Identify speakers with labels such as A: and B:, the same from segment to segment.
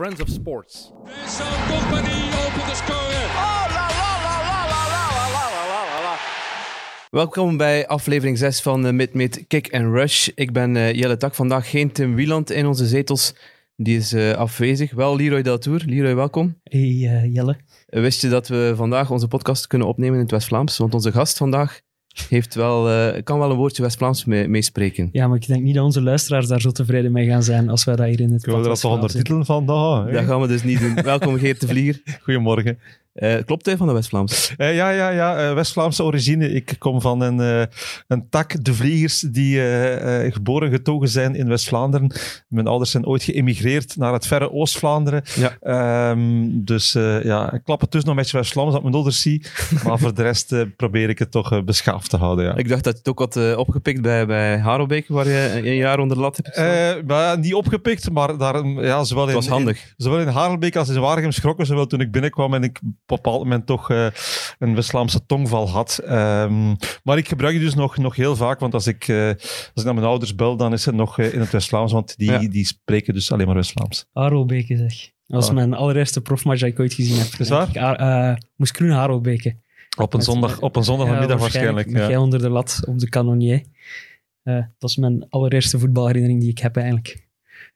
A: Friends of Sports.
B: Vincent Company opent de score.
C: Oh, la la la la la la la la la la la.
A: Welkom bij aflevering 6 van uh, Mid Mid Kick and Rush. Ik ben uh, Jelle Tak. Vandaag geen Tim Wieland in onze zetels. Die is uh, afwezig. Wel Leroy Deltour. Leroy, welkom.
D: Hey Jelle.
A: wist je dat we vandaag onze podcast kunnen opnemen in het West-Vlaams? Want onze gast vandaag heeft wel, uh, kan wel een woordje West-Vlaams meespreken.
D: ja, maar ik denk niet dat onze luisteraars daar zo tevreden mee gaan zijn als wij dat hier in het
E: Kunnen we er al ondertitelen van? Oh,
A: Dat gaan we dus niet doen. Welkom Geert de Vlieger.
E: Goedemorgen.
A: Uh, klopt hij van de West-Vlaams?
E: Uh, ja, ja, ja. Uh, West-Vlaamse origine. Ik kom van een, een tak, de Vliegers, die geboren getogen zijn in West-Vlaanderen. Mijn ouders zijn ooit geëmigreerd naar het verre Oost-Vlaanderen.
A: Ja.
E: Um, dus ja, ik klap het dus nog een beetje West-Vlaams dat mijn ouders zie. maar voor de rest probeer ik het toch beschaafd te houden. Ja.
A: Ik dacht dat je het ook had opgepikt bij, bij Harelbeek, waar je een jaar onder de lat hebt
E: maar, Niet opgepikt, maar daar, ja, zowel,
A: het was
E: in,
A: handig.
E: In, zowel in Harelbeek als in Waregem schrokken zowel toen ik binnenkwam en ik bepaald moment toch uh, een West-Vlaamse tongval had. Um, maar ik gebruik het dus nog, nog heel vaak, want als ik, uh, als ik naar mijn ouders bel, dan is het nog uh, in het West-Vlaams, want die, ja. die spreken dus alleen maar West-Vlaams.
D: Harelbeke zeg. Dat was ah. mijn allereerste profmatch dat ik ooit gezien heb.
E: Is waar?
D: Moest Kroen Harelbeke.
E: Op een, zondag, op een zondagmiddag ja, waarschijnlijk.
D: Met jij onder de lat op de canonier. dat is mijn allereerste voetbalherinnering die ik heb eigenlijk.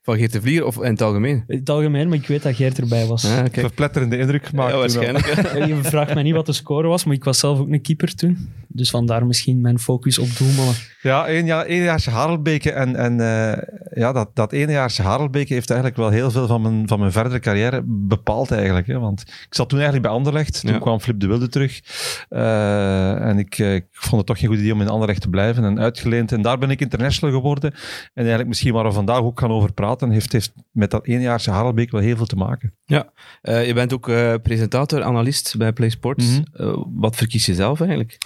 A: Van Geert de Vlier of in het algemeen?
D: In het algemeen, maar ik weet dat Geert erbij was.
A: Ah, okay.
E: Verpletterende indruk gemaakt.
A: Ja, waarschijnlijk.
D: Je vraagt mij niet wat de score was, maar ik was zelf ook een keeper toen. Dus vandaar misschien mijn focus op doelmannen.
E: Ja, één, jaar, één jaartje Harelbeke. En, en uh, ja, dat, dat ene jaartje Harelbeke heeft eigenlijk wel heel veel van mijn, van mijn verdere carrière bepaald eigenlijk. Hè? Want ik zat toen eigenlijk bij Anderlecht. Toen ja. kwam Flip de Wilde terug. Uh, en ik, uh, ik vond het toch geen goed idee om in Anderlecht te blijven. En uitgeleend. En daar ben ik international geworden. En eigenlijk misschien waar we vandaag ook gaan over praten, heeft, heeft met dat eenjaarse Harelbeek wel heel veel te maken.
A: Ja, uh, je bent ook uh, presentator, analist bij Play Sports. Mm -hmm. uh, wat verkies je zelf eigenlijk?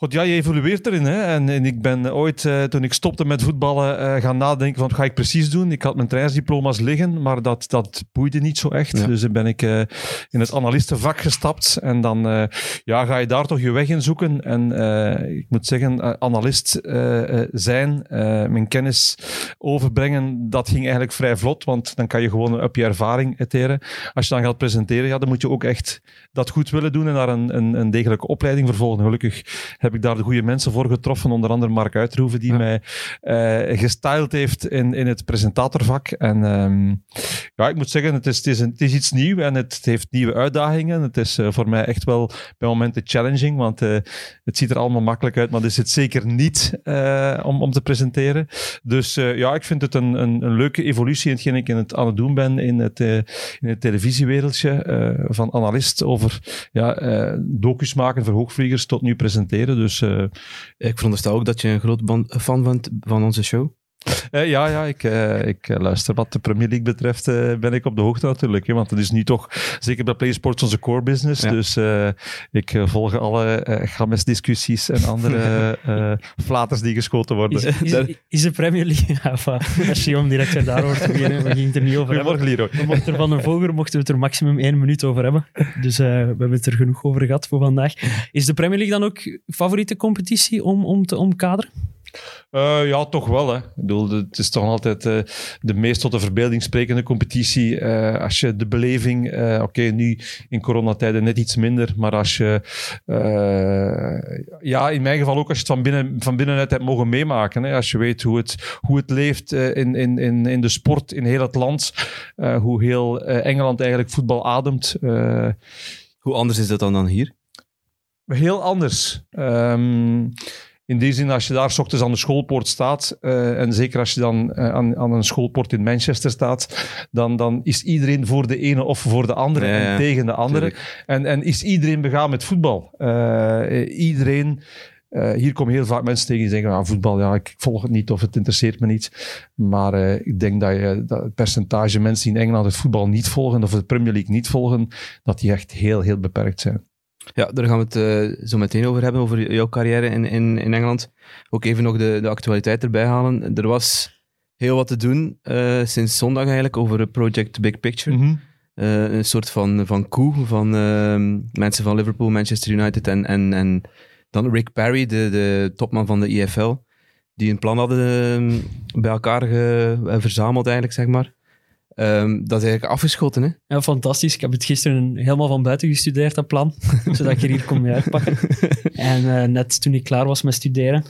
E: God, ja, je evolueert erin. Hè? En, en ik ben ooit, uh, toen ik stopte met voetballen, uh, gaan nadenken van wat ga ik precies doen. Ik had mijn trainersdiploma's liggen, maar dat, dat boeide niet zo echt. Ja. Dus dan ben ik uh, in het analistenvak gestapt. En dan ja, ga je daar toch je weg in zoeken. En ik moet zeggen, analist zijn, mijn kennis overbrengen, dat ging eigenlijk vrij vlot. Want dan kan je gewoon op je ervaring eteren. Als je dan gaat presenteren, ja, dan moet je ook echt dat goed willen doen en daar een, een, een degelijke opleiding vervolgen. Gelukkig heb ik daar de goede mensen voor getroffen. Onder andere Mark Uitroeven, die ja. mij uh, gestyled heeft in, in het presentatorvak. En um, ja, ik moet zeggen, het is, het is, een, het is iets nieuws en het heeft nieuwe uitdagingen. Het is uh, voor mij echt wel bij momenten challenging, want uh, het ziet er allemaal makkelijk uit, maar het is het zeker niet om, om te presenteren. Dus ja, ik vind het een, een, een, leuke evolutie in hetgeen ik in het aan het doen ben in het, in het televisiewereldje. van analist over ja, docus maken voor hoogvliegers tot nu presenteren. Dus, uh,
A: ik veronderstel ook dat je een groot fan bent van onze show.
E: Uh, ja, ja ik, uh, ik luister wat de Premier League betreft, ben ik op de hoogte natuurlijk. Hè, want het is nu toch, zeker bij PlaySports, onze core business. Ja. Dus ik volg alle Games discussies en andere flaters die geschoten worden.
D: Is, is, is de Premier League, ja, als je om direct daarover te beginnen, we gingen het er niet over
E: hebben. Leroy.
D: We mochten er van een volger mochten we het er maximum één minuut over hebben. Dus we hebben het er genoeg over gehad voor vandaag. Is de Premier League dan ook favoriete competitie om, om te omkaderen?
E: Uh, ja, toch wel. Hè. Ik bedoel, het is toch altijd uh, de meest tot de verbeelding sprekende competitie. Uh, als je de beleving, oké, okay, nu in coronatijden net iets minder, maar als je, ja, in mijn geval ook als je het van, binnen, van binnenuit hebt mogen meemaken. Hè. Als je weet hoe het, hoe het leeft in, in, in, in de sport in heel het land, hoe heel Engeland eigenlijk voetbal ademt.
A: hoe anders is dat dan dan hier?
E: Heel anders. Um, in die zin, als je daar s ochtends aan de schoolpoort staat, uh, en zeker als je dan uh, aan, aan, een schoolpoort in Manchester staat, dan, dan is iedereen voor de ene of voor de andere ja, en tegen de andere. En, en is iedereen begaan met voetbal. Uh, iedereen... Uh, hier komen heel vaak mensen tegen die zeggen, ah, voetbal, ja, ik volg het niet of het interesseert me niet. Maar uh, ik denk dat, je, dat het percentage mensen die in Engeland het voetbal niet volgen of de Premier League niet volgen, dat die echt heel, heel beperkt zijn.
A: Ja, daar gaan we het uh, zo meteen over hebben, over jouw carrière in, in, in Engeland. Ook even nog de, de actualiteit erbij halen. Er was heel wat te doen uh, sinds zondag eigenlijk over Project Big Picture.
E: Mm -hmm.
A: uh, een soort van, van coup van mensen van Liverpool, Manchester United en, en, en dan Rick Perry, de, de topman van de EFL, die een plan hadden bij elkaar ge, verzameld eigenlijk, zeg maar. Ehm, dat is eigenlijk afgeschoten, hè?
D: Ja, fantastisch. Ik heb het gisteren helemaal van buiten gestudeerd, dat plan. zodat ik er hier kon mee uitpakken. En eh, net toen ik klaar was met studeren,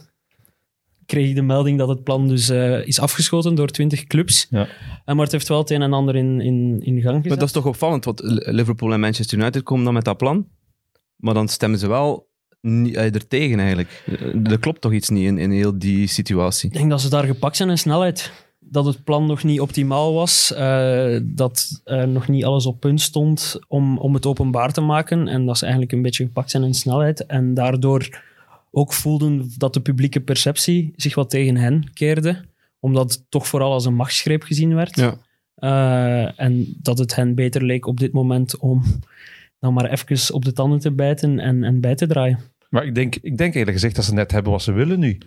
D: kreeg ik de melding dat het plan dus eh, is afgeschoten door 20 clubs.
E: Ja.
D: En maar het heeft wel het een en ander in, in, in gang gezet.
A: Maar dat is toch opvallend, want Liverpool en Manchester United komen dan met dat plan. Maar dan stemmen ze wel niet, eh, er tegen eigenlijk. Er klopt toch iets niet in, in heel die situatie.
D: Ik denk dat ze daar gepakt zijn in snelheid. Dat het plan nog niet optimaal was. eh, dat nog niet alles op punt stond om, om het openbaar te maken. En dat ze eigenlijk een beetje gepakt zijn in snelheid. En daardoor ook voelden dat de publieke perceptie zich wat tegen hen keerde. Omdat het toch vooral als een machtsgreep gezien werd.
A: Ja.
D: Eh, en dat het hen beter leek op dit moment om dan maar even op de tanden te bijten en, en bij te draaien.
E: Maar ik denk, ik denk eerlijk gezegd dat ze net hebben wat ze willen nu.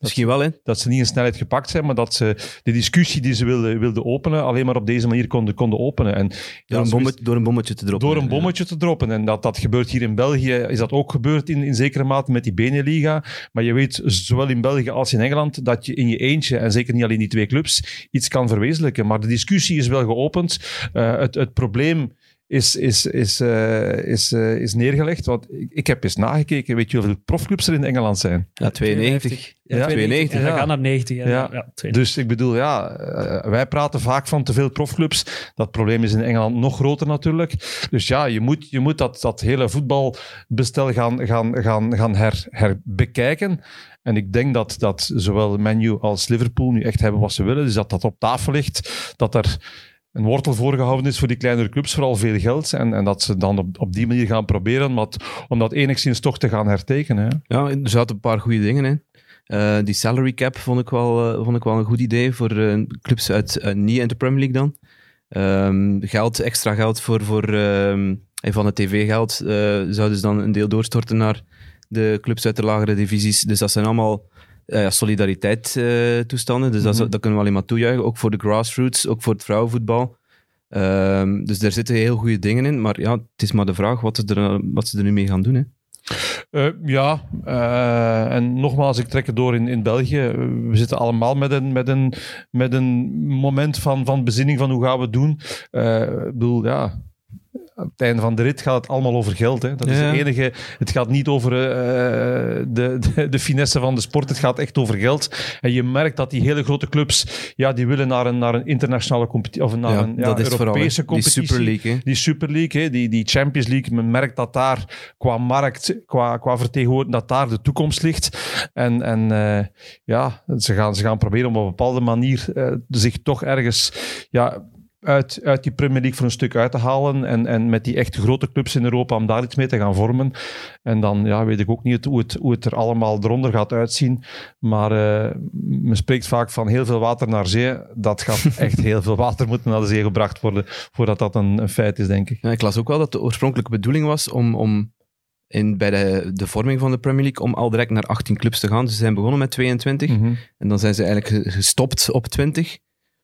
A: Misschien wel, hè?
E: Dat ze niet in snelheid gepakt zijn, maar dat ze de discussie die ze wilden, wilden openen, alleen maar op deze manier konden, konden openen. En
A: Door, een bommetje, door een bommetje te droppen.
E: door een bommetje te droppen. En dat, dat gebeurt hier in België, is dat ook gebeurd in, in zekere mate met die Beneliga. Maar je weet, zowel in België als in Engeland, dat je in je eentje, en zeker niet alleen die twee clubs, iets kan verwezenlijken. Maar de discussie is wel geopend. Eh, het, het probleem is, is, is, eh, is, eh, is neergelegd. Want ik, ik heb eens nagekeken, weet je hoeveel profclubs er in Engeland zijn?
A: Ja, 92.
D: Ja,
A: Ja,
D: 92. En
A: ja.
D: dan gaan naar 90. Ja,
E: Ja.
D: ja. ja, 92.
E: Dus ik bedoel, ja, eh, wij praten vaak van te veel profclubs. Dat probleem is in Engeland nog groter natuurlijk. Dus ja, je moet, je moet dat, dat hele voetbalbestel gaan, gaan, gaan, gaan her, herbekijken. En ik denk dat, dat zowel Manu als Liverpool nu echt hebben wat ze willen. Dus dat dat op tafel ligt. Dat er een wortel voorgehouden is voor die kleinere clubs, vooral veel geld. En, en dat ze dan op, op die manier gaan proberen om dat, enigszins toch te gaan hertekenen. hè.
A: Ja, er zaten een paar goede dingen in. Eh, die salary cap vond ik wel, eh, vond ik wel een goed idee voor eh, clubs uit, niet in de Premier League dan. Ehm, geld, extra geld voor, voor eh, van het tv-geld zouden ze dan een deel doorstorten naar de clubs uit de lagere divisies. Dus dat zijn allemaal eh, ja, solidariteitstoestanden. dus dat, is-
E: Mhm.
A: dat kunnen we alleen maar toejuichen. Ook voor de grassroots, ook voor het vrouwenvoetbal. Ehm, dus daar zitten heel goede dingen in. Maar ja, het is maar de vraag wat ze er, wat ze er nu mee gaan doen. Hè.
E: Eh, ja, eh, en nogmaals, ik trek het door in, in België. We zitten allemaal met een, met een, met een moment van, van bezinning van hoe gaan we het doen. Ik bedoel, ja, op het einde van de rit gaat het allemaal over geld. Hè. Dat is
A: Ja.
E: het enige. Het gaat niet over eh, de, de, de finesse van de sport. Het gaat echt over geld. En je merkt dat die hele grote clubs, ja, die willen naar een, naar een internationale competitie, of naar een ja,
A: vooral.
E: Europese
A: die
E: competitie.
A: Super League. Hè.
E: Die Super League, hè, die, die Champions League, men merkt dat daar qua markt, qua, qua vertegenwoordiging, dat daar de toekomst ligt. En, en eh, ja, ze gaan, ze gaan proberen om op een bepaalde manier eh, zich toch ergens ja, uit, uit die Premier League voor een stuk uit te halen. En, en met die echt grote clubs in Europa om daar iets mee te gaan vormen. En dan ja, weet ik ook niet hoe het, hoe het er allemaal eronder gaat uitzien. Maar eh, men spreekt vaak van heel veel water naar zee. Dat gaat echt heel veel water moeten naar de zee gebracht worden voordat dat een, een feit is, denk ik.
A: Ja, ik las ook wel dat de oorspronkelijke bedoeling was om, om in, bij de, de vorming van de Premier League om al direct naar 18 clubs te gaan. Dus ze zijn begonnen met 22
E: Mhm.
A: en dan zijn ze eigenlijk ge- gestopt op 20.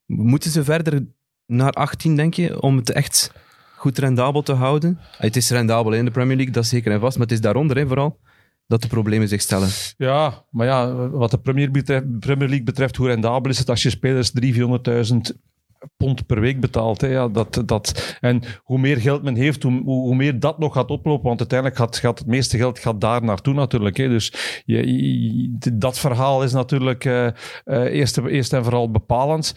A: Moeten ze verder naar 18, denk je, om het echt goed rendabel te houden? Het is rendabel in de Premier League, dat is zeker en vast, maar het is daaronder hè, vooral dat de problemen zich stellen.
E: Ja, maar ja, wat de Premier, Premier League betreft, hoe rendabel is het als je spelers 300.000 pond per week betaalt? Hè? Ja, dat, dat, en hoe meer geld men heeft, hoe, hoe meer dat nog gaat oplopen, want uiteindelijk gaat, gaat het meeste geld gaat daar naartoe natuurlijk. Hè? Dus je, dat verhaal is natuurlijk eh, eh, eerst, eerst en vooral bepalend.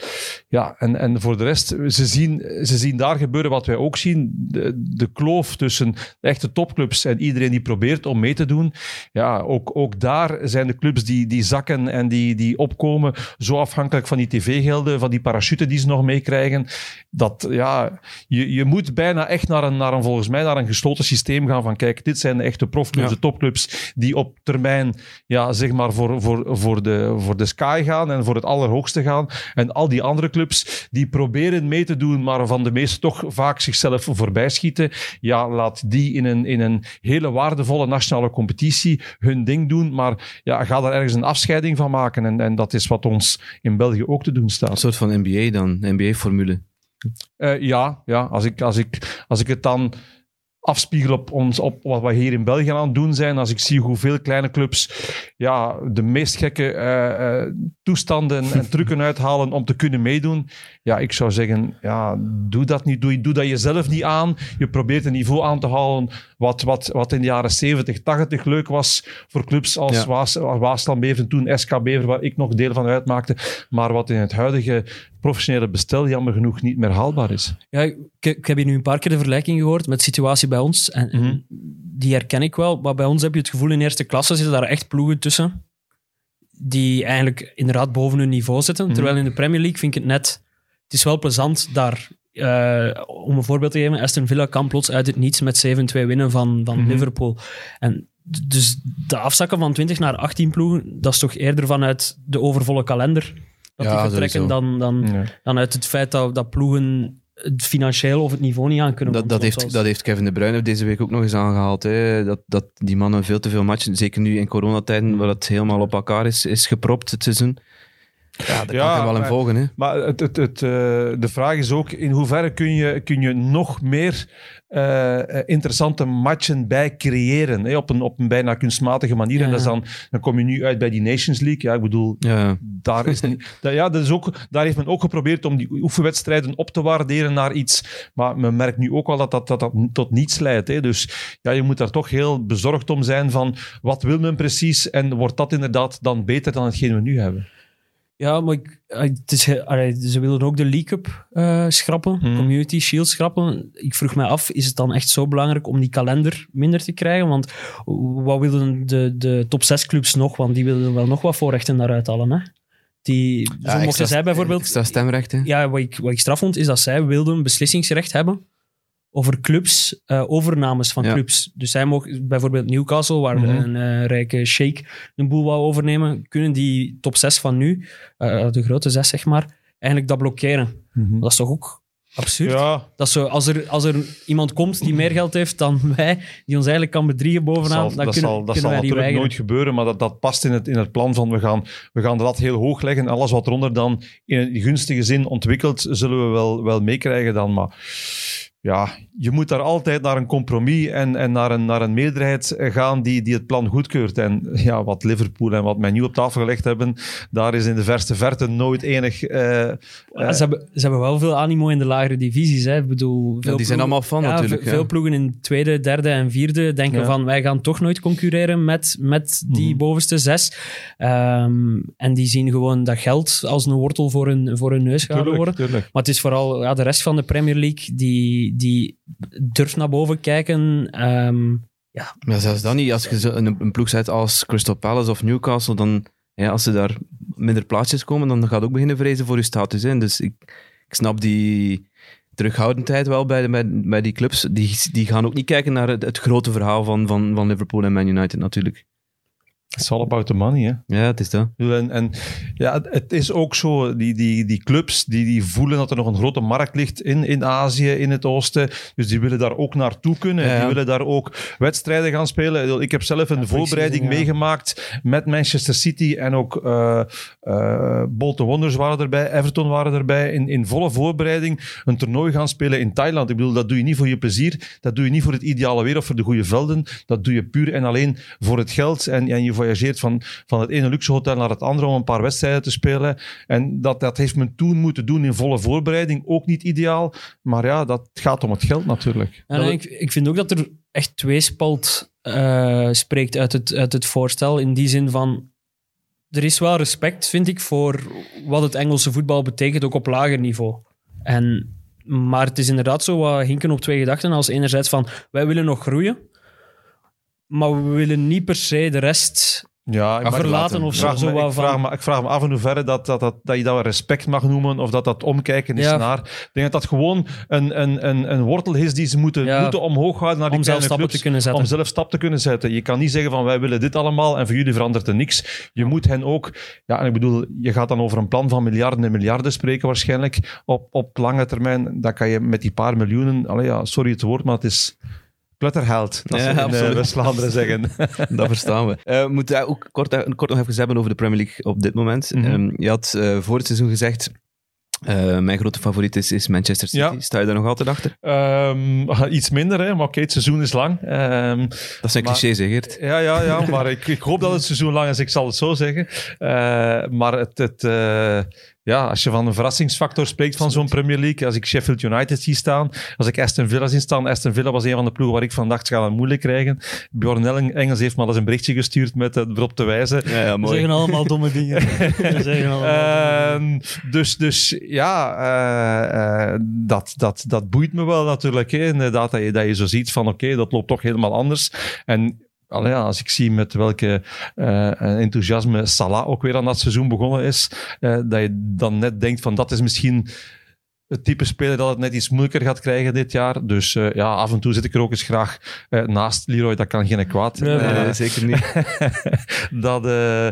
E: Ja, en, en voor de rest, ze zien, ze zien daar gebeuren wat wij ook zien. De, de kloof tussen de echte topclubs en iedereen die probeert om mee te doen. Ja, ook, ook daar zijn de clubs die, die zakken en die, die opkomen zo afhankelijk van die tv-gelden, van die parachute die ze nog meekrijgen. Dat, ja, je, je moet bijna echt naar een, naar een, volgens mij, naar een gesloten systeem gaan van kijk, dit zijn de echte profclubs,
A: Ja.
E: de topclubs, die op termijn, ja, zeg maar, voor, voor, voor, de, voor de sky gaan en voor het allerhoogste gaan. En al die andere clubs, die proberen mee te doen, maar van de meeste toch vaak zichzelf voorbij schieten. Ja, laat die in een, in een hele waardevolle nationale competitie hun ding doen, maar ja, ga daar ergens een afscheiding van maken. En, en dat is wat ons in België ook te doen
A: Een
E: staat.
A: soort van NBA dan, NBA-formule.
E: Eh, ja, ja als, ik, als, ik, als ik het dan afspiegelen op, ons, op wat we hier in België aan het doen zijn. Als ik zie hoeveel kleine clubs ja, de meest gekke eh, eh, toestanden en trucken uithalen om te kunnen meedoen. Ja, ik zou zeggen, ja, doe dat niet. Doe, doe dat jezelf niet aan. Je probeert een niveau aan te halen wat, wat, wat in de jaren 70, 80 leuk was voor clubs als
A: Ja.
E: Waas, Waasland Bever, toen SK Bever, waar ik nog deel van uitmaakte. Maar wat in het huidige professionele bestel jammer genoeg niet meer haalbaar is.
D: Ja, ik, ik heb hier nu een paar keer de vergelijking gehoord met de situatie bij ons. En, en
E: Mhm.
D: die herken ik wel. Maar bij ons heb je het gevoel in eerste klasse zitten daar echt ploegen tussen. Die eigenlijk inderdaad boven hun niveau zitten.
E: Mhm.
D: Terwijl in de Premier League vind ik het net... Het is wel plezant daar... eh, om een voorbeeld te geven, Aston Villa kan plots uit het niets met 7-2 winnen van, van
E: Mhm.
D: Liverpool. En dus de afzakken van 20 naar 18 ploegen, dat is toch eerder vanuit de overvolle kalender dat
A: Ja,
D: die vertrekken dan, dan,
E: Ja.
D: dan uit het feit dat, dat ploegen het financieel of het niveau niet aan kunnen.
A: Dat, dat, heeft, dat heeft Kevin De Bruyne deze week ook nog eens aangehaald. Hè. Dat, dat die mannen veel te veel matchen, zeker nu in coronatijden, waar het helemaal op elkaar is, is gepropt, het seizoen. Ja, daar
E: Ja,
A: kan wel in
E: maar-
A: volgen. Hè.
E: Maar het, het, het, eh, de vraag is ook, in hoeverre kun je, kun je nog meer eh, interessante matchen bij creëren? Hè? Op, een, op een bijna kunstmatige manier. En dat is dan, dan kom je nu uit bij die Nations League. Ja, ik bedoel,
A: Ja.
E: daar, is dat, ja, dat is ook, daar heeft men ook geprobeerd om die oefenwedstrijden op te waarderen naar iets. Maar men merkt nu ook al dat dat, dat, dat tot niets leidt. Hè. Dus ja, je moet daar toch heel bezorgd om zijn van wat wil men precies en wordt dat inderdaad dan beter dan hetgeen we nu hebben?
D: Ja, maar ik, eh, het is, allee, ze willen ook de League Cup eh, schrappen,
E: Mhm.
D: Community Shield schrappen. Ik vroeg mij af, is het dan echt zo belangrijk om die kalender minder te krijgen? Want wat willen de, de top 6 clubs nog? Want die willen wel nog wat voorrechten daaruit halen. Hè? Die,
A: Ja,
D: mochten zij bijvoorbeeld...
A: Extra stemrecht, hè.
D: Ja, wat ik, wat ik straf vond, is dat zij wilden beslissingsrecht hebben over clubs, eh, overnames van
A: Ja.
D: clubs. Dus zij mogen bijvoorbeeld Newcastle, waar
E: Mhm.
D: een eh, rijke sheik een boel wou overnemen, kunnen die top 6 van nu, eh, de grote 6 zeg maar, eigenlijk dat blokkeren. Dat is toch ook absurd?
E: Ja,
D: Dat zo, als, er, als er iemand komt die meer geld heeft dan wij, die ons eigenlijk kan bedriegen
E: Dat
D: bovenaan,
E: zal,
D: dan
E: dat
D: kunnen,
E: zal, dat
D: kunnen
E: zal
D: wij die
E: natuurlijk
D: weigeren.
E: nooit gebeuren, maar dat, dat past in het, in het plan van we gaan, we gaan de lat heel hoog leggen. Alles wat eronder dan in een gunstige zin ontwikkelt, zullen we wel, wel meekrijgen dan. Maar ja, je moet daar altijd naar een compromis en, en naar, een, naar een meerderheid gaan die, die het plan goedkeurt. En ja, wat Liverpool en wat mij nu op tafel gelegd hebben, daar is in de verste verte nooit enig... eh,
D: Ja, ze, hebben, ze hebben wel veel animo in de lagere divisies. Hè. Ik bedoel, veel
A: die zijn allemaal fan
D: ja,
A: natuurlijk, ja.
D: Veel ploegen in tweede, derde en vierde denken
E: Ja.
D: van wij gaan toch nooit concurreren met, met die
E: Mhm.
D: bovenste zes. Ehm, en die zien gewoon dat geld als een wortel voor hun, voor hun neus gehouden
E: tuurlijk,
D: worden.
E: tuurlijk.
D: Maar het is vooral ja, de rest van de Premier League die, die durft naar boven kijken. Ehm,
A: Maar zelfs dan niet. Als je een, ploeg zet als Crystal Palace of Newcastle, dan, ja, als ze daar minder plaatsjes komen, dan gaat ook beginnen vrezen voor je status. Hè. Dus ik, ik snap die terughoudendheid wel bij, de, bij, bij die clubs. Die, die gaan ook niet kijken naar het, het grote verhaal van, van, van Liverpool en Man United natuurlijk.
E: It's all about the money, hè.
A: Ja, het is dat.
E: En, en ja, het, is ook zo, die, die, die clubs die, die voelen dat er nog een grote markt ligt in, in Azië, in het oosten. Dus die willen daar ook naartoe kunnen.
A: Ja, ja.
E: Die willen daar ook wedstrijden gaan spelen. Ik heb zelf een
D: Ja,
E: voorbereiding meegemaakt met Manchester City en ook eh eh, Bolton Wanderers waren erbij, Everton waren erbij. In, in volle voorbereiding een toernooi gaan spelen in Thailand. Ik bedoel, dat doe je niet voor je plezier. Dat doe je niet voor het ideale weer of voor de goede velden. Dat doe je puur en alleen voor het geld. En, en je voyageert van, van het ene luxe hotel naar het andere om een paar wedstrijden te spelen. En dat, dat heeft men toen moeten doen in volle voorbereiding. Ook niet ideaal. Maar ja, dat gaat om het geld natuurlijk.
D: Nee, ik, ik vind ook dat er echt tweespalt eh spreekt uit het, uit het voorstel. In die zin van. Er is wel respect, vind ik, voor wat het Engelse voetbal betekent, ook op lager niveau. En, maar het is inderdaad zo wat hinken op twee gedachten. Als enerzijds van, wij willen nog groeien, maar we willen niet per se de rest
E: Ja, ik
D: verlaten of zo.
E: me, ik, vraag me, ik vraag me af in hoeverre dat, dat, dat, dat je dat respect mag noemen of dat dat omkijken is
D: Ja.
E: naar. Ik denk dat dat gewoon een, een, een, een wortel is die ze moeten,
D: Ja.
E: moeten omhoog houden naar die
D: om zelf stappen
E: clubs.
D: te kunnen zetten.
E: Om zelf stap te kunnen zetten. Je kan niet zeggen van wij willen dit allemaal en voor jullie verandert er niks. Je moet hen ook, ja, en ik bedoel, je gaat dan over een plan van miljarden en miljarden spreken waarschijnlijk op, op lange termijn. Dan kan je met die paar miljoenen, allee, ja, sorry het woord, maar het is kluttergeld. Dat
A: Ja,
E: ze in eh. West-Vlaanderen zeggen.
A: Dat verstaan we. We moeten ook kort, kort nog even hebben over de Premier League op dit moment.
E: Mhm.
A: Ehm, je had eh, voor het seizoen gezegd Eh, mijn grote favoriet is, is Manchester City.
E: Ja.
A: Sta je daar nog altijd achter?
E: Ehm, iets minder, hè, maar oké, het seizoen is lang. Ehm,
A: Dat zijn
E: Maar-
A: clichés, hè, Geert?
E: Ja, ja, ja maar ik, ik hoop dat het seizoen lang is, ik zal het zo zeggen. Maar het, het, ja, als je van een verrassingsfactor spreekt van zo'n Premier League, als ik Sheffield United zie staan, als ik Aston Villa zie staan, Aston Villa was een van de ploegen waar ik van dacht, ze gaan het moeilijk krijgen. Bjorn Ellen- Engels heeft me al eens een berichtje gestuurd met het erop te wijzen.
A: Ja, ja
D: We zeggen allemaal domme dingen. We zeggen allemaal domme dingen.
E: Ehm, dus, dus ja, eh, eh, dat, dat, dat boeit me wel natuurlijk. Hè. Inderdaad, dat je, dat je zo ziet van oké, dat loopt toch helemaal anders. En allee, als ik zie met welke eh, enthousiasme Salah ook weer aan dat seizoen begonnen is, eh, dat je dan net denkt van dat is misschien het type speler dat het net iets moeilijker gaat krijgen dit jaar. Dus eh, ja, af en toe zit ik er ook eens graag eh, naast Leroy, dat kan geen kwaad.
D: Nee, nee,
E: Eh,
A: zeker niet.
E: dat, eh,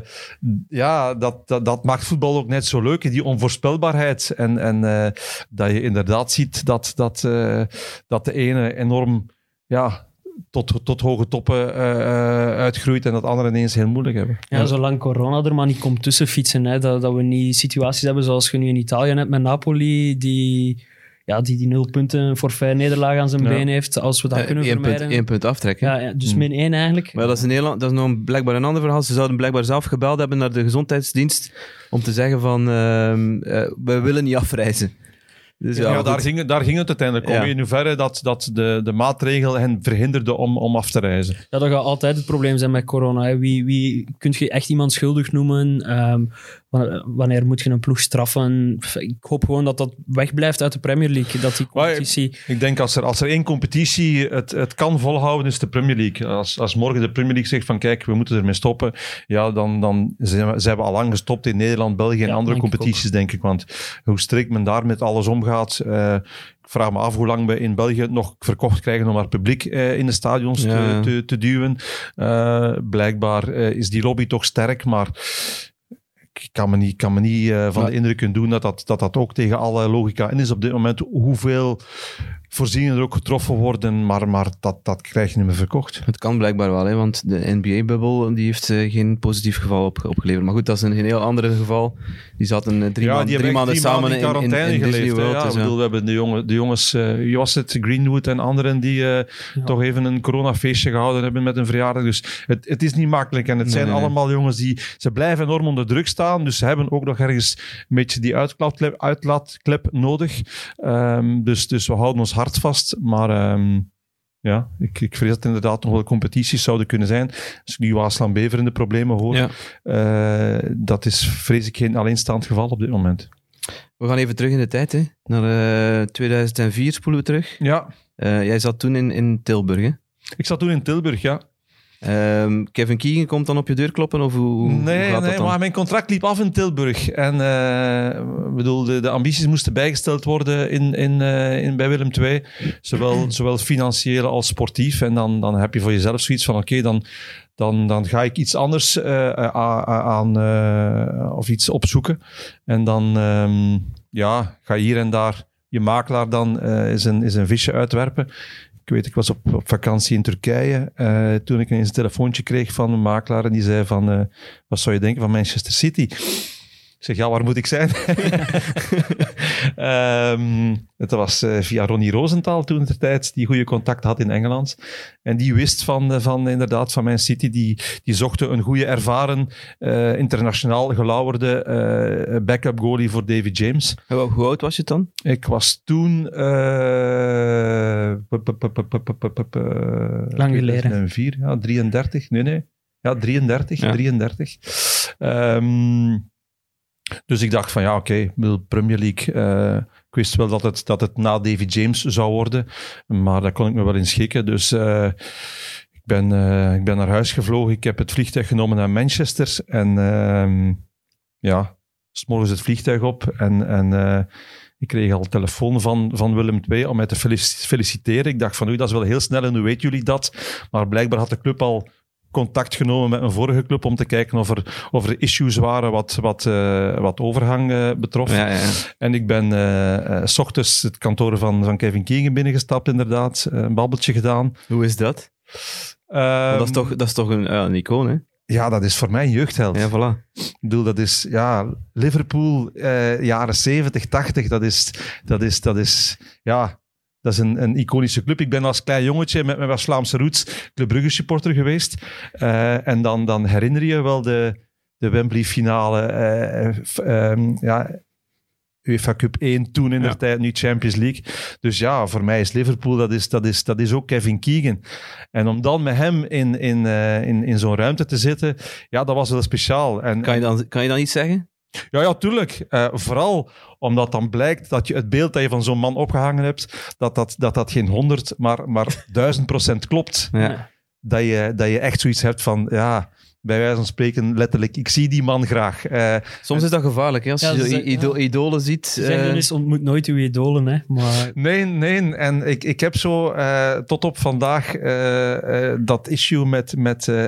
E: ja, dat, dat, dat maakt voetbal ook net zo leuk, die onvoorspelbaarheid. En, en eh, dat je inderdaad ziet dat, dat, eh, dat de ene enorm ja, tot, tot hoge toppen eh, eh, uitgroeit en dat andere ineens heel moeilijk hebben.
D: Ja, zolang corona er maar niet komt tussen fietsen, hè, dat, dat we niet situaties hebben zoals je nu in Italië hebt met Napoli, die, ja, die die nul punten forfait nederlaag aan zijn
E: Ja.
D: been heeft, als we dat
A: Eh,
D: kunnen
A: Eén punt,
D: vermijden.
A: één punt aftrekken.
D: ja, ja, dus
E: Hmm.
D: min één eigenlijk.
A: Maar dat is, in Nederland, dat is nog een- blijkbaar een ander verhaal. Ze zouden blijkbaar zelf gebeld hebben naar de gezondheidsdienst om te zeggen van, ehm, eh, we willen niet afreizen. Dus ja,
E: daar, ging, daar ging het uiteindelijk om.
A: Ja.
E: In hoeverre dat, dat de, de maatregel hen verhinderde om, om af te reizen.
D: Ja, dat gaat altijd het probleem zijn met corona. Hè. Wie, wie kun je echt iemand schuldig noemen? Ehm, wanneer, moet je een ploeg straffen? Ik hoop gewoon dat dat wegblijft uit de Premier League. Dat die
E: Maar-
D: competitie...
E: Ik denk als er, als er één competitie het, het kan volhouden, is de Premier League. Als, als morgen de Premier League zegt van kijk, we moeten ermee stoppen, ja, dan, dan zijn we, zijn we al lang gestopt in Nederland, België en
D: Ja,
E: andere
D: denk ik
E: competities, denk ik. Want hoe strikt men daar met alles omgaat. Eh, ik vraag me af hoe lang we in België het nog verkocht krijgen om haar publiek eh, in de stadions
A: Ja.
E: te, te, te duwen. Eh, blijkbaar is die lobby toch sterk, maar ik kan me niet, kan me niet van de indruk kunnen doen dat dat, dat dat ook tegen alle logica in is op dit moment. Hoeveel voorzieningen er ook getroffen worden, maar, maar dat, dat krijg je niet meer verkocht.
A: Het kan blijkbaar wel, hè, want de NBA-bubbel die heeft eh, geen positief geval op, opgeleverd. Maar goed, dat is een, een heel ander geval. Die zaten eh, drie,
E: ja,
A: maanden,
E: die
A: drie maanden samen
E: maanden in
A: in,
E: geleefd. hè.
A: World.
E: Ja,
A: dus
E: ik
A: ja.
E: bedoel, we hebben de, jongen, de jongens, eh het, Greenwood en anderen die eh, toch even een coronafeestje gehouden hebben met een verjaardag. Dus het, het is niet makkelijk. En het
A: Nee,
E: zijn
A: nee, nee.
E: allemaal jongens die, ze blijven enorm onder druk staan. Dus ze hebben ook nog ergens een beetje die uitlaatklep, uitlaatklep nodig. Ehm, dus, dus we houden ons hart vast. Maar ehm, ja, ik, ik vrees dat inderdaad nog wel competities zouden kunnen zijn. Als ik nu Waasland Bever in de problemen hoor,
A: Ja.
E: eh, dat is vrees ik geen alleenstaand geval op dit moment.
A: We gaan even terug in de tijd. Hè. Naar eh, 2004 spoelen we terug.
E: Ja,
A: Eh, jij zat toen in, in Tilburg. Hè?
E: ik zat toen in Tilburg, ja.
A: Ehm, Kevin Keegan komt dan op je deur kloppen? Of hoe, hoe
E: nee,
A: gaat
E: nee
A: dat dan?
E: maar mijn contract liep af in Tilburg. En eh, bedoel, de, de ambities moesten bijgesteld worden in, in, eh, in, bij Willem II. Zowel, zowel financieel als sportief. En dan, dan heb je voor jezelf zoiets van, oké, dan, dan, dan ga ik iets anders eh, aan, of iets opzoeken. En dan ehm, ja, ga je hier en daar je makelaar dan is, een, is een visje uitwerpen. Ik weet, ik was op, vakantie in Turkije eh, toen ik ineens een telefoontje kreeg van een makelaar en die zei van, eh, wat zou je denken van Manchester City? zeg, ja, waar moet ik zijn? Ehm, het was eh, via Ronnie Rosenthal toen ter tijd, die goede contact had in Engeland. En die wist van, eh, van inderdaad van mijn City, die, die zochten een goede ervaren, eh, internationaal gelauwerde backup goalie voor David James.
A: Hoe, oud was je dan?
E: Ik was toen...
D: Lang geleden.
E: 4, ja, 33. Nee, nee. Ja, 33,
A: ja.
E: 33 dus ik dacht van ja, oké, bedoel, Premier League. eh, ik wist wel dat het, dat het na David James zou worden, maar daar kon ik me wel in schikken. Dus eh, ik, ben, eh, ik ben naar huis gevlogen. Ik heb het vliegtuig genomen naar Manchester. En ehm, ja, s'morgens het vliegtuig op. En, en ik kreeg al telefoon van, van Willem II om mij te felici- feliciteren. Ik dacht van, oei, dat is wel heel snel en hoe weet jullie dat? Maar blijkbaar had de club al contact genomen met een vorige club om te kijken of er, of er issues waren wat, wat, eh, wat overgang eh, betrof.
A: Ja, ja.
E: En ik ben eh, s ochtends het kantoor van, van Kevin Keegan binnengestapt, inderdaad. Een babbeltje gedaan.
A: Hoe is dat?
E: Ehm,
A: dat, is toch, dat is toch een, een icoon, hè?
E: ja, dat is voor mij een jeugdheld.
A: Ja, voilà.
E: Ik bedoel, dat is, ja, Liverpool, eh, jaren 70, 80, dat is, dat is, dat is, ja, dat is een, een iconische club. Ik ben als klein jongetje met mijn West-Vlaamse roots Club Brugge supporter geweest. Eh, en dan, dan herinner je wel de, de Wembley finale, eh, f- ehm, ja, UEFA Cup 1 toen in de
A: Ja.
E: tijd, nu Champions League. Dus ja, voor mij is Liverpool, dat is, dat is, dat is ook Kevin Keegan. En om dan met hem in, in, eh, in, in zo'n ruimte te zitten, ja, dat was wel speciaal. En,
A: Kan je dan, kan je dan iets zeggen?
E: Ja, ja, tuurlijk. Eh, vooral omdat dan blijkt dat je het beeld dat je van zo'n man opgehangen hebt, dat dat, dat, dat geen honderd, maar, maar duizend procent klopt.
A: Ja.
E: Dat je, dat je echt zoiets hebt van, ja, bij wijze van spreken, letterlijk, ik zie die man graag. Eh,
A: Soms is dat gevaarlijk, hè? als
D: Ja,
A: je zo
D: ze-
A: ido-
D: ja.
A: idolen ziet.
D: Zeggen eens, ontmoet nooit uw idolen, hè. Maar
E: nee, nee. En ik, ik heb zo eh, tot op vandaag eh, eh, dat issue met, met, eh,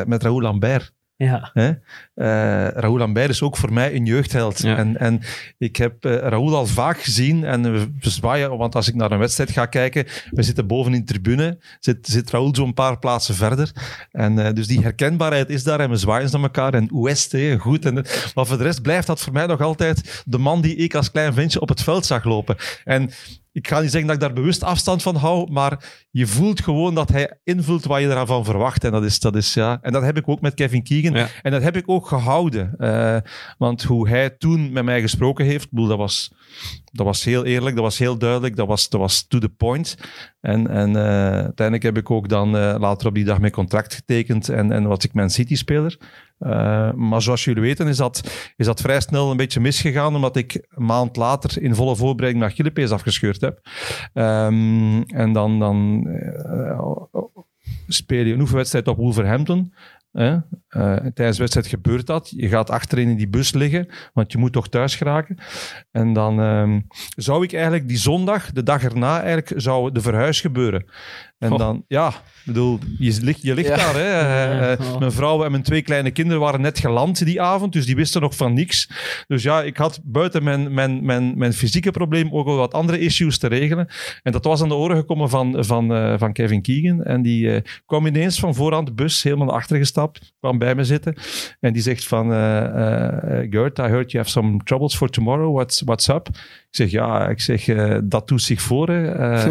E: eh, met Raoul Lambert.
D: Ja,
E: Hè? Eh, Raoul Lambert is ook voor mij een jeugdheld.
A: Ja.
E: En, en ik heb eh, Raoul al vaak gezien en we, we zwaaien, want als ik naar een wedstrijd ga kijken, we zitten boven in de tribune, zit, zit Raoul zo'n paar plaatsen verder. En eh, dus die herkenbaarheid is daar en we zwaaien naar elkaar en West, hè, goed. En, maar voor de rest blijft dat voor mij nog altijd de man die ik als klein ventje op het veld zag lopen. En ik ga niet zeggen dat ik daar bewust afstand van hou, maar je voelt gewoon dat hij invult wat je eraan van verwacht. En dat is, dat is ja. En dat heb ik ook met Kevin Keegan.
A: Ja.
E: En dat heb ik ook gehouden. Eh, want hoe hij toen met mij gesproken heeft, bedoel, dat was, dat was heel eerlijk, dat was heel duidelijk, dat was, dat was to the point. En, en eh, uiteindelijk heb ik ook dan eh, later op die dag mijn contract getekend en, en was ik Man City-speler. Eh, maar zoals jullie weten is dat, is dat vrij snel een beetje misgegaan, omdat ik een maand later in volle voorbereiding mijn Achillespees afgescheurd heb. Ehm, en dan, dan eh, speel je een oefenwedstrijd op Wolverhampton. Eh, tijdens de wedstrijd gebeurt dat. Je gaat achterin in die bus liggen, want je moet toch thuis geraken. En dan ehm, zou ik eigenlijk die zondag, de dag erna, eigenlijk zou de verhuis gebeuren. En
A: Goh.
E: dan, ja, bedoel, je ligt, je ligt
A: Ja.
E: daar. Hè? Eh, eh,
D: Ja.
E: Mijn vrouw en mijn twee kleine kinderen waren net geland die avond, dus die wisten nog van niks. Dus ja, ik had buiten mijn, mijn, mijn, mijn fysieke probleem ook wel wat andere issues te regelen. En dat was aan de oren gekomen van, van, eh, van Kevin Keegan. En die kwam ineens van vooraan de bus, helemaal naar achter gestapt, kwam bij me zitten. En die zegt van, eh, Gert, I heard you have some troubles for tomorrow. What's, what's up? Ik zeg, ja, ik zeg, dat doet zich voor. Hè.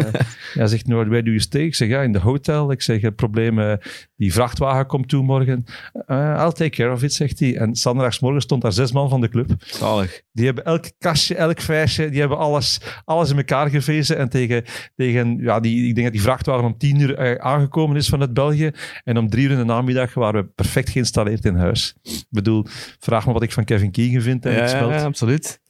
E: Hij zegt, no, where do you stay? Ik zeg, ja, in de hotel. Ik zeg, het probleem, eh, die vrachtwagen komt toe morgen. Eh, I'll take care of it, zegt hij. En morgen stond daar zes man van de club.
A: Zalig.
E: Die hebben elk kastje, elk vijsje, die hebben alles, alles in elkaar gevezen. En tegen, tegen ja, die, ik denk dat die vrachtwagen om tien uur eh, aangekomen is vanuit België. En om drie uur in de namiddag waren we perfect geïnstalleerd in huis. Ik bedoel, vraag me wat ik van Kevin Keegan vind en
A: Ja,
E: het spel.
A: ja, absoluut.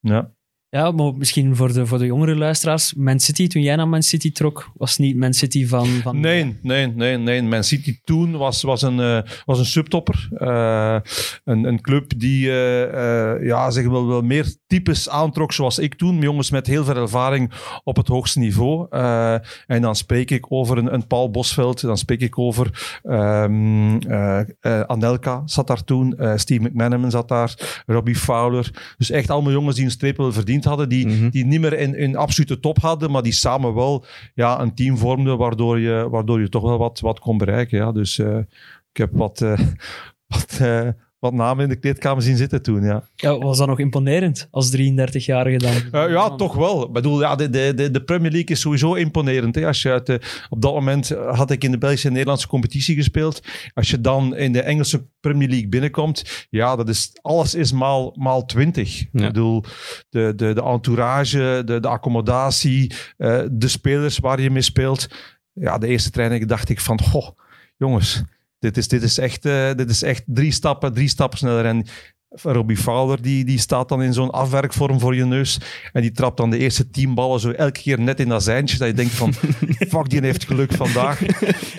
E: Ja.
D: Ja, maar misschien voor de, voor de jongere luisteraars. Man City, toen jij naar Man City trok, was niet Man City van... van
E: Nee, nee, nee, nee. Man City toen was, was, een, eh, was een subtopper. Eh, een, een club die eh, ja, zeg wel, wel meer types aantrok zoals ik toen. Jongens met heel veel ervaring op het hoogste niveau. En dan spreek ik over een, een Paul Bosveld. Dan spreek ik over ehm, eh, eh, Anelka zat daar toen. Steve McManaman zat daar. Robbie Fowler. Dus echt allemaal jongens die een streep wel verdiend hadden. Die,
A: Mhm.
E: die niet meer in, in absolute top hadden, maar die samen wel ja, een team vormden waardoor je, waardoor je toch wel wat, wat kon bereiken. Ja. Dus eh, ik heb wat, eh, wat, eh, wat namen in de kleedkamer zien zitten toen. Ja,
D: Ja, was dat nog imponerend als 33-jarige dan?
E: Eh, ja toch wel. Ik bedoel, ja, de, de, de, Premier League is sowieso imponerend. Hè. Als je uit de, op dat moment eh, had ik in de Belgische en Nederlandse competitie gespeeld. Als je dan in de Engelse Premier League binnenkomt, ja, dat is, alles is maal, maal 20. Ik bedoel, de, de, de entourage, de, de accommodatie, eh, de spelers waar je mee speelt. Ja, de eerste training dacht ik van, goh, jongens, dit is, dit is, echt, eh, dit is echt drie stappen, drie stappen sneller. En Robbie Fowler, die, die staat dan in zo'n afwerkvorm voor je neus. En die trapt dan de eerste tien ballen zo elke keer net in dat zijntje. Dat je denkt van, fuck, die heeft geluk vandaag.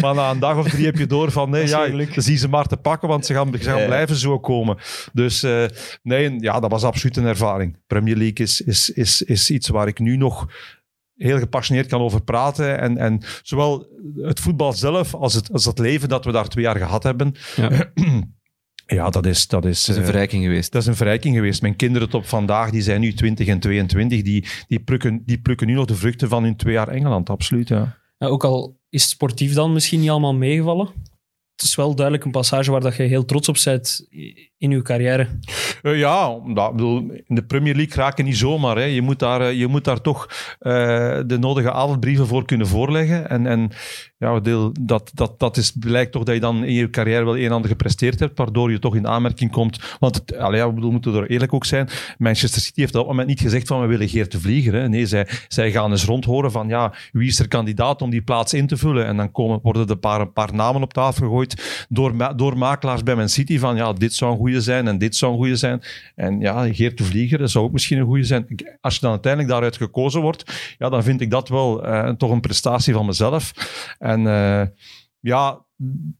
E: Maar na een dag of drie heb je door van, nee, ja, zie ze maar te pakken, want ze gaan, ze gaan
A: Ja.
E: blijven zo komen. Dus eh, nee, ja, dat was absoluut een ervaring. Premier League is, is, is, is iets waar ik nu nog heel gepassioneerd kan over praten. En, en zowel het voetbal zelf als het, als het leven dat we daar twee jaar gehad hebben.
A: Ja.
E: Ja, dat is... Dat is,
A: een
E: eh,
A: verrijking geweest.
E: dat is een verrijking geweest. Mijn kinderen tot vandaag, die zijn nu 20 en 22, die, die, plukken, die plukken nu nog de vruchten van hun twee jaar Engeland, absoluut. Ja.
D: Ja, ook al is sportief dan misschien niet allemaal meegevallen. Het is wel duidelijk een passage waar dat je heel trots op bent in je carrière.
E: Uh, ja, ik bedoel, in de Premier League raken niet zomaar. Hè. Je, moet daar, eh, je moet daar toch uh, de nodige avondbrieven voor kunnen voorleggen. En, en ja, deel, dat, dat, dat is, blijkt toch dat je dan in je carrière wel een en ander gepresteerd hebt, waardoor je toch in aanmerking komt. Want het, allee, ja, we moeten er eerlijk ook zijn. Manchester City heeft op dat moment niet gezegd van we willen Geert de Vlieger. Hè. Nee, zij, zij gaan eens rondhoren van ja, wie is er kandidaat om die plaats in te vullen? En dan komen, worden er een paar, een paar namen op tafel gegooid door, door makelaars bij Man City van ja, dit zou een goede zijn en dit zou een goede zijn. En ja, Geert de Vlieger, dat zou ook misschien een goede zijn. Als je dan uiteindelijk daaruit gekozen wordt, ja, dan vind ik dat wel uh, toch een prestatie van mezelf. En uh, ja,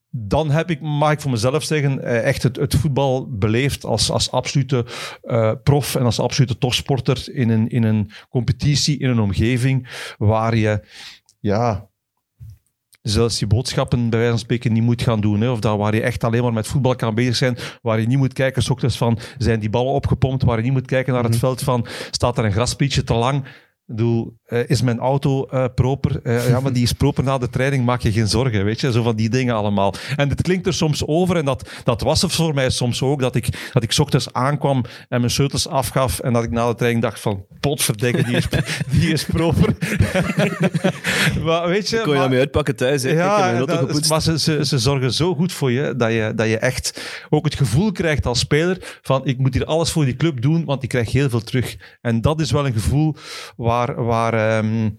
E: dan heb ik, mag ik voor mezelf zeggen, echt het, het voetbal beleefd als, als absolute uh, prof en als absolute topsporter in een, in een competitie, in een omgeving waar je ja, zelfs je boodschappen bij wijze van spreken niet moet gaan doen. Hè. Of dat waar je echt alleen maar met voetbal kan bezig zijn. Waar je niet moet kijken, ochtends van, zijn die ballen opgepompt? Waar je niet moet kijken naar het mhm. veld van, staat er een grasprietje te lang? Bedoel, uh, is mijn auto uh, proper? Uh, ja, maar die is proper na de training, maak je geen zorgen, weet je? Zo van die dingen allemaal. En het klinkt er soms over, en dat, dat was het voor mij soms ook, dat ik, dat ik ochtends aankwam en mijn sleutels afgaf en dat ik na de training dacht van, potverdekken, die is, die is proper.
A: maar weet je... Kon je daarmee uitpakken thuis, hè?
E: Ja, dat, maar ze, ze, ze zorgen zo goed voor je, dat je, dat je echt ook het gevoel krijgt als speler van, ik moet hier alles voor die club doen, want ik krijg heel veel terug. En dat is wel een gevoel waar waar, waar, um,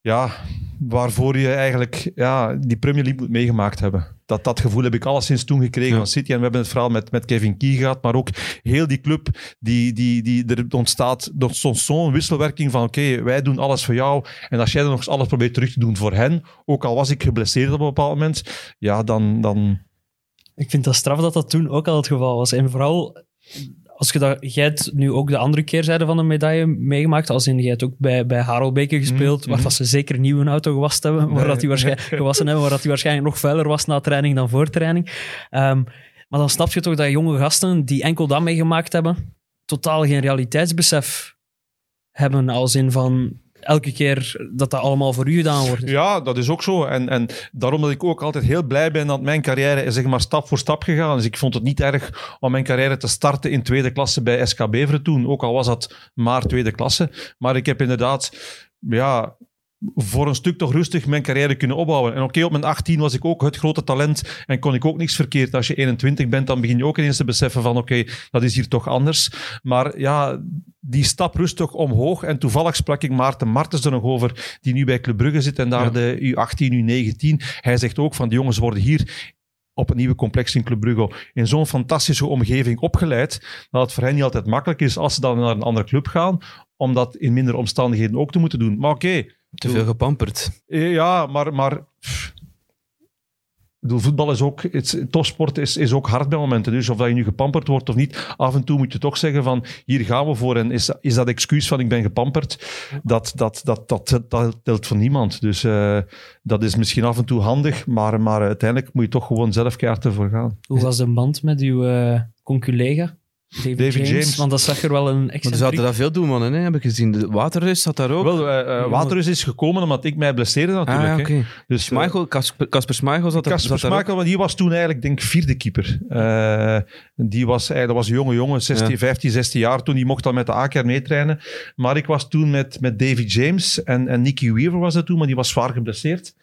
E: ja, waarvoor je eigenlijk ja, die Premier League moet meegemaakt hebben. Dat, dat gevoel heb ik alleszins toen gekregen ja. van City. En we hebben het verhaal met, met Kevin Key gehad, maar ook heel die club, die, die, die, er ontstaat, ontstond zo'n wisselwerking van oké, wij doen alles voor jou. En als jij dan nog eens alles probeert terug te doen voor hen, ook al was ik geblesseerd op een bepaald moment, ja, dan... dan
D: ik vind dat straf dat dat toen ook al het geval was. En vooral als je dat, jij hebt nu ook de andere keerzijde van de medaille meegemaakt, als in, jij hebt ook bij, bij Harelbeke gespeeld, mm waar dat ze zeker een nieuwe auto gewast hebben, waar dat die waarschijnlijk, gewassen hebben, waar dat die waarschijnlijk nog vuiler was na training dan voor training. Um, maar dan snap je toch dat jonge gasten die enkel dat meegemaakt hebben, totaal geen realiteitsbesef hebben, als in van elke keer dat dat allemaal voor u gedaan wordt.
E: Ja, dat is ook zo. En, en daarom dat ik ook altijd heel blij ben dat mijn carrière is zeg maar stap voor stap gegaan. Dus ik vond het niet erg om mijn carrière te starten in tweede klasse bij SK Beveren toen. Ook al was dat maar tweede klasse. Maar ik heb inderdaad ja, voor een stuk toch rustig mijn carrière kunnen opbouwen. En oké, op mijn 18 was ik ook het grote talent en kon ik ook niks verkeerd. Als je 21 bent, dan begin je ook ineens te beseffen van oké, dat is hier toch anders. Maar ja, die stap rustig omhoog. En toevallig sprak ik Maarten Martens er nog over, die nu bij Club Brugge zit en daar de U18, U19. Hij zegt ook van, de jongens worden hier op een nieuwe complex in Club Brugge in zo'n fantastische omgeving opgeleid, dat het voor hen niet altijd makkelijk is als ze dan naar een andere club gaan, om dat in minder omstandigheden ook te moeten doen. Maar oké,
A: te veel gepamperd.
E: Ja, maar, maar bedoel, voetbal is ook, het, topsport is, is ook hard bij momenten. Dus of dat je nu gepamperd wordt of niet, af en toe moet je toch zeggen van, hier gaan we voor. En is, is dat excuus van ik ben gepamperd, dat, dat, dat, dat, dat telt voor niemand. Dus uh, dat is misschien af en toe handig, maar, maar uiteindelijk moet je toch gewoon zelf keihard ervoor gaan.
D: Hoe was de band met uw uh, conculega? David, David James, Want dat zag er wel een extra.
A: Maar zouden dat veel doen, mannen, hè? heb ik gezien. De Waterrus zat daar ook.
E: Wel, uh, uh, Waterrus is gekomen omdat ik mij blesseerde natuurlijk. Ah, okay.
A: Dus Schmeichel, Casper Schmeichel zat er
E: Casper Schmeichel, maar die was toen eigenlijk, denk ik, vierde keeper. Uh, die was, dat was een jonge jongen, 16, ja. 15, 16 jaar toen. Die mocht dan met de AKR meetrainen. Maar ik was toen met, met David James en, en Nicky Weaver was dat toen, maar die was zwaar geblesseerd.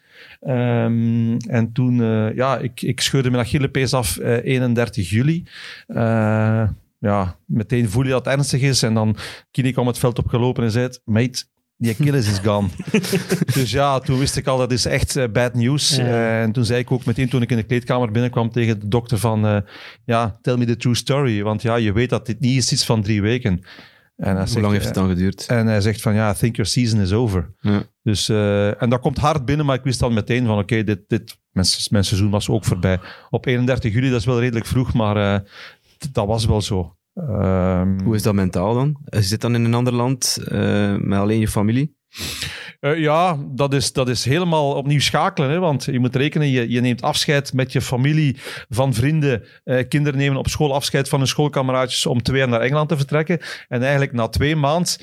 E: Um, en toen, uh, ja, ik, ik scheurde mijn Achillepees af uh, 31 juli. Uh, ja, meteen voel je dat het ernstig is. En dan Kini kwam het veld opgelopen en zei: Mate, die Achilles is gone. dus ja, toen wist ik al, dat is echt uh, bad news. Ja. Uh, en toen zei ik ook meteen, toen ik in de kleedkamer binnenkwam tegen de dokter van, uh, ja, tell me the true story. Want ja, je weet dat dit niet is iets van drie weken.
A: En hij Hoe zegt, lang heeft het dan geduurd?
E: En hij zegt van, ja, I think your season is over. Ja. Dus, en dat komt hard binnen, maar ik wist dan meteen van, oké, okay, dit, dit, mijn, mijn seizoen was ook voorbij. Op 31 juli, dat is wel redelijk vroeg, maar dat was wel zo. Um,
A: Hoe is dat mentaal dan? Je zit dan in een ander land uh, met alleen je familie?
E: Uh, ja, dat is, dat is helemaal opnieuw schakelen. Hè? Want je moet rekenen, je, je neemt afscheid met je familie, van vrienden. Uh, kinderen nemen op school afscheid van hun schoolkameraadjes om twee jaar naar Engeland te vertrekken. En eigenlijk na twee maanden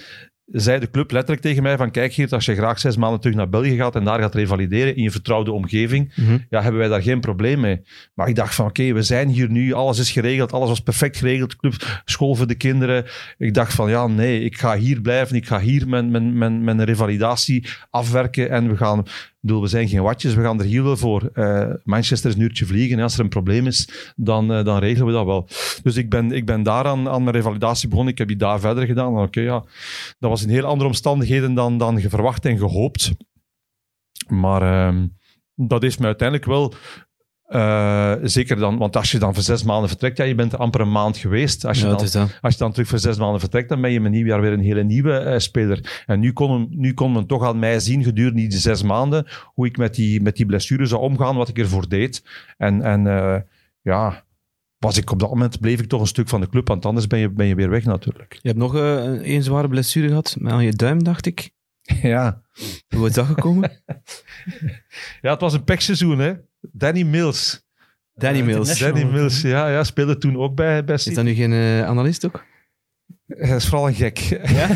E: zei de club letterlijk tegen mij van kijk Geert, als je graag zes maanden terug naar België gaat en daar gaat revalideren in je vertrouwde omgeving,
A: Mhm.
E: ja, hebben wij daar geen probleem mee. Maar ik dacht van oké, we zijn hier nu, alles is geregeld, alles was perfect geregeld, club, school voor de kinderen. Ik dacht van ja, nee, ik ga hier blijven, ik ga hier mijn, mijn, mijn, mijn revalidatie afwerken en we gaan, bedoel, we zijn geen watjes, we gaan er heel wel voor. Eh, Manchester is een uurtje vliegen en als er een probleem is, dan, eh, dan regelen we dat wel. Dus ik ben, ik ben daar aan, aan mijn revalidatie begonnen, ik heb die daar verder gedaan. Oké, ja, dat was in heel andere omstandigheden dan, dan verwacht en gehoopt. Maar ehm, dat is me uiteindelijk wel eh, zeker dan, want als je dan voor zes maanden vertrekt, ja, je bent er amper een maand geweest. Als je,
A: Ja,
E: dan, als je dan terug voor zes maanden vertrekt, dan ben je met nieuwjaar weer een hele nieuwe eh, speler. En nu kon, hem, nu kon men toch aan mij zien gedurende die zes maanden hoe ik met die, met die blessure zou omgaan, wat ik ervoor deed. En, en eh, ja, was ik op dat moment bleef ik toch een stuk van de club, want anders ben je, ben je weer weg natuurlijk.
A: Je hebt nog een één zware blessure gehad, met aan je duim, dacht ik.
E: Ja,
A: Hoe is dat gekomen?
E: ja het was een pechseizoen, hè. Danny Mills.
A: Danny Mills.
D: International.
E: Danny Mills, ja, ja, speelde toen ook bij, bij
A: Is
E: City.
A: dat nu geen eh, analist ook?
E: Hij is vooral een gek.
A: Ja?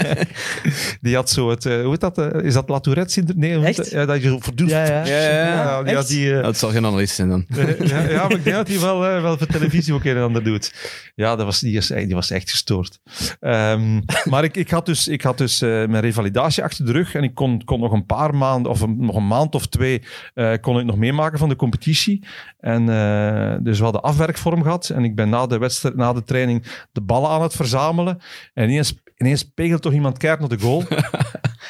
E: Die had zo het, eh, hoe heet dat? eh, is dat La Tourette syndroom? Nee,
D: Echt?
E: Ja, dat je voortdurend...
D: Ja, ja.
A: Ja, ja, ja.
E: die eh,
A: Nou, het zal geen analist zijn dan.
E: ja, ja, maar ik denk dat hij wel, eh, wel voor televisie ook een en ander doet. Ja, dat was, die, is, die was echt gestoord. Ehm, maar ik, ik had dus, ik had dus eh, mijn revalidatie achter de rug en ik kon, kon nog een paar maanden, of een, nog een maand of twee, eh, kon ik nog meemaken van de competitie. En eh, dus we hadden afwerkvorm gehad en ik ben na de, wedstrijd, na de training de ballen aan het verzamelen. En ineens, ineens pegelt toch iemand keihard naar de goal.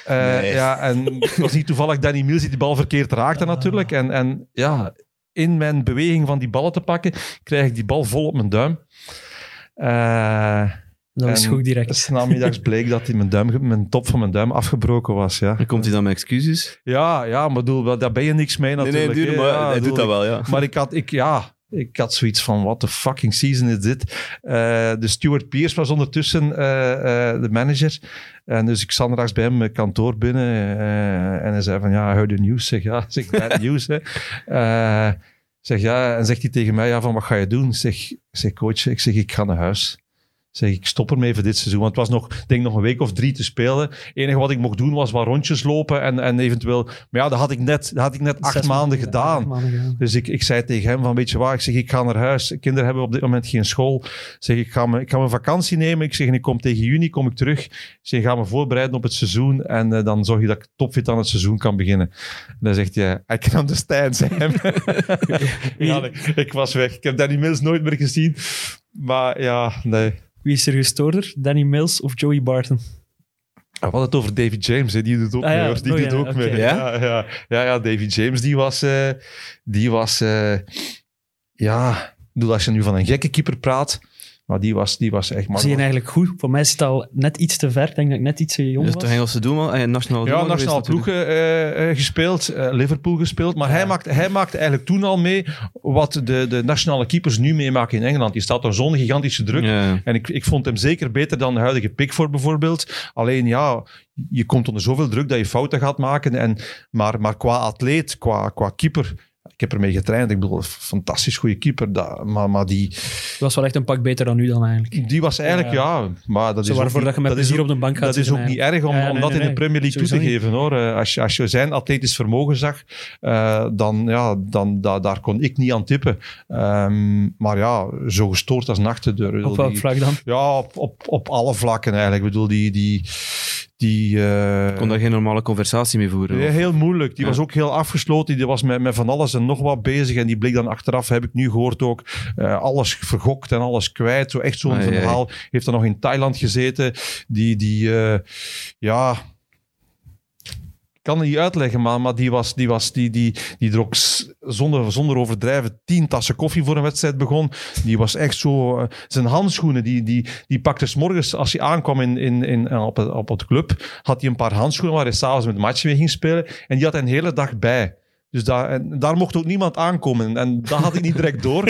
E: Eh,
A: Nee.
E: Ja, en het was niet toevallig Danny Mills die de bal verkeerd raakte natuurlijk. En, en ja, in mijn beweging van die ballen te pakken, krijg ik die bal vol op mijn duim. Eh
D: Dat was goed direct.
E: s namiddags bleek dat die mijn, duim, mijn top van mijn duim afgebroken was. Ja,
A: Dan komt hij dan met excuses.
E: ja, ja maar bedoel, daar ben je niks mee
A: Nee,
E: natuurlijk.
A: nee, duur, maar
E: Ja,
A: hij doet dat wel, ja.
E: maar ik had, ik, ja, ik had zoiets van, what the fucking season is dit? Eh, de Stuart Pierce was ondertussen eh, eh, de manager. En dus ik zat bij hem mijn kantoor binnen. en hij zei van, ja, heard the news. Zeg, ja, zeg, bad news, hè. Zeg, ja, en zegt hij tegen mij, ja, van, wat ga je doen? Zeg, zeg coach, ik zeg, ik ga naar huis. Zeg, ik stop ermee voor dit seizoen. Want het was nog, denk nog een week of drie te spelen. Het enige wat ik mocht doen was wat rondjes lopen en, en eventueel... Maar ja, dat had ik net, dat had ik net acht maanden gedaan.
D: maanden.
E: Dus ik, ik zei tegen hem van, weet je waar, ik zeg, ik ga naar huis. Kinderen hebben op dit moment geen school. Ik zeg, ik ga, me, ik ga mijn vakantie nemen. Ik zeg, en ik kom tegen juni, kom ik terug. Ik zeg, ik ga me voorbereiden op het seizoen en eh, dan zorg je dat ik topfit aan het seizoen kan beginnen. En dan zegt hij, I can understand, hem. ja, nee, ik was weg. Ik heb Danny Mills nooit meer gezien. Maar ja, nee.
D: Wie is er gestoorder? Danny Mills of Joey Barton?
E: We hadden het over David James, hè. die doet ook
D: Ah, ja.
E: mee. hoor. Die
D: Oh,
E: doet
D: ja,
E: ook mee.
A: Ja?
E: Ja, ja, ja, ja, David James, die was... eh, die was eh, ja, ik bedoel, als je nu van een gekke keeper praat, maar die was, die was echt... Maar,
D: Zie je eigenlijk goed? Voor mij zit het al net iets te ver. Ik denk dat ik net iets te jong
A: Dus
D: was.
A: toch Engelse doelman, eh, nationale
E: ja,
A: doelman
E: nationaal
A: geweest
E: ploeg
A: natuurlijk.
E: eh, eh, gespeeld, eh, Liverpool gespeeld. Maar hij, maakte, hij maakte eigenlijk toen al mee wat de, de nationale keepers nu meemaken in Engeland. Die staat onder zo'n gigantische druk.
A: Ja.
E: En ik, ik vond hem zeker beter dan de huidige Pickford bijvoorbeeld. Alleen ja, je komt onder zoveel druk dat je fouten gaat maken. En, maar, maar qua atleet, qua, qua keeper... Ik heb ermee getraind. Ik bedoel, een fantastisch goede keeper. Dat, maar, maar die,
D: was wel echt een pak beter dan nu dan eigenlijk.
E: die was eigenlijk, ja... maar dat
D: Zo
E: is
D: waarvoor
E: ook
D: dat je met plezier op de bank gaat
E: Dat is ook niet erg om,
D: Ja,
E: om dat
D: nee,
E: in de. Premier League toe te geven, hoor. Eh, Als je, als je zijn atletisch vermogen zag, eh, dan, ja, dan da- daar kon ik niet aan tippen. Ehm, maar ja, zo gestoord als nachtendeur.
D: Op welk vlak dan?
E: Ja, op, op, op alle vlakken eigenlijk. Ik bedoel, die... die, die eh,
A: Ik kon daar geen normale conversatie mee voeren.
E: heel moeilijk. Die
A: Ja.
E: was ook heel afgesloten. Die was met, met van alles en nog wat bezig. En die bleek dan achteraf, heb ik nu gehoord ook, eh, alles vergokt en alles kwijt. Zo echt zo'n verhaal. Heeft dan nog in Thailand gezeten. Die, die eh, ja... Kan het niet uitleggen, maar, maar die, was, die, was, die, die, die dronk s- zonder, zonder overdrijven tien tassen koffie voor een wedstrijd begon. Die was echt zo... eh, zijn handschoenen, die, die, die pakte s morgens als hij aankwam in, in, in, op, het, op het club, had hij een paar handschoenen waar hij s'avonds met de match mee ging spelen. En die had hij een hele dag bij. Dus daar, en daar mocht ook niemand aankomen. En dat had ik niet direct door.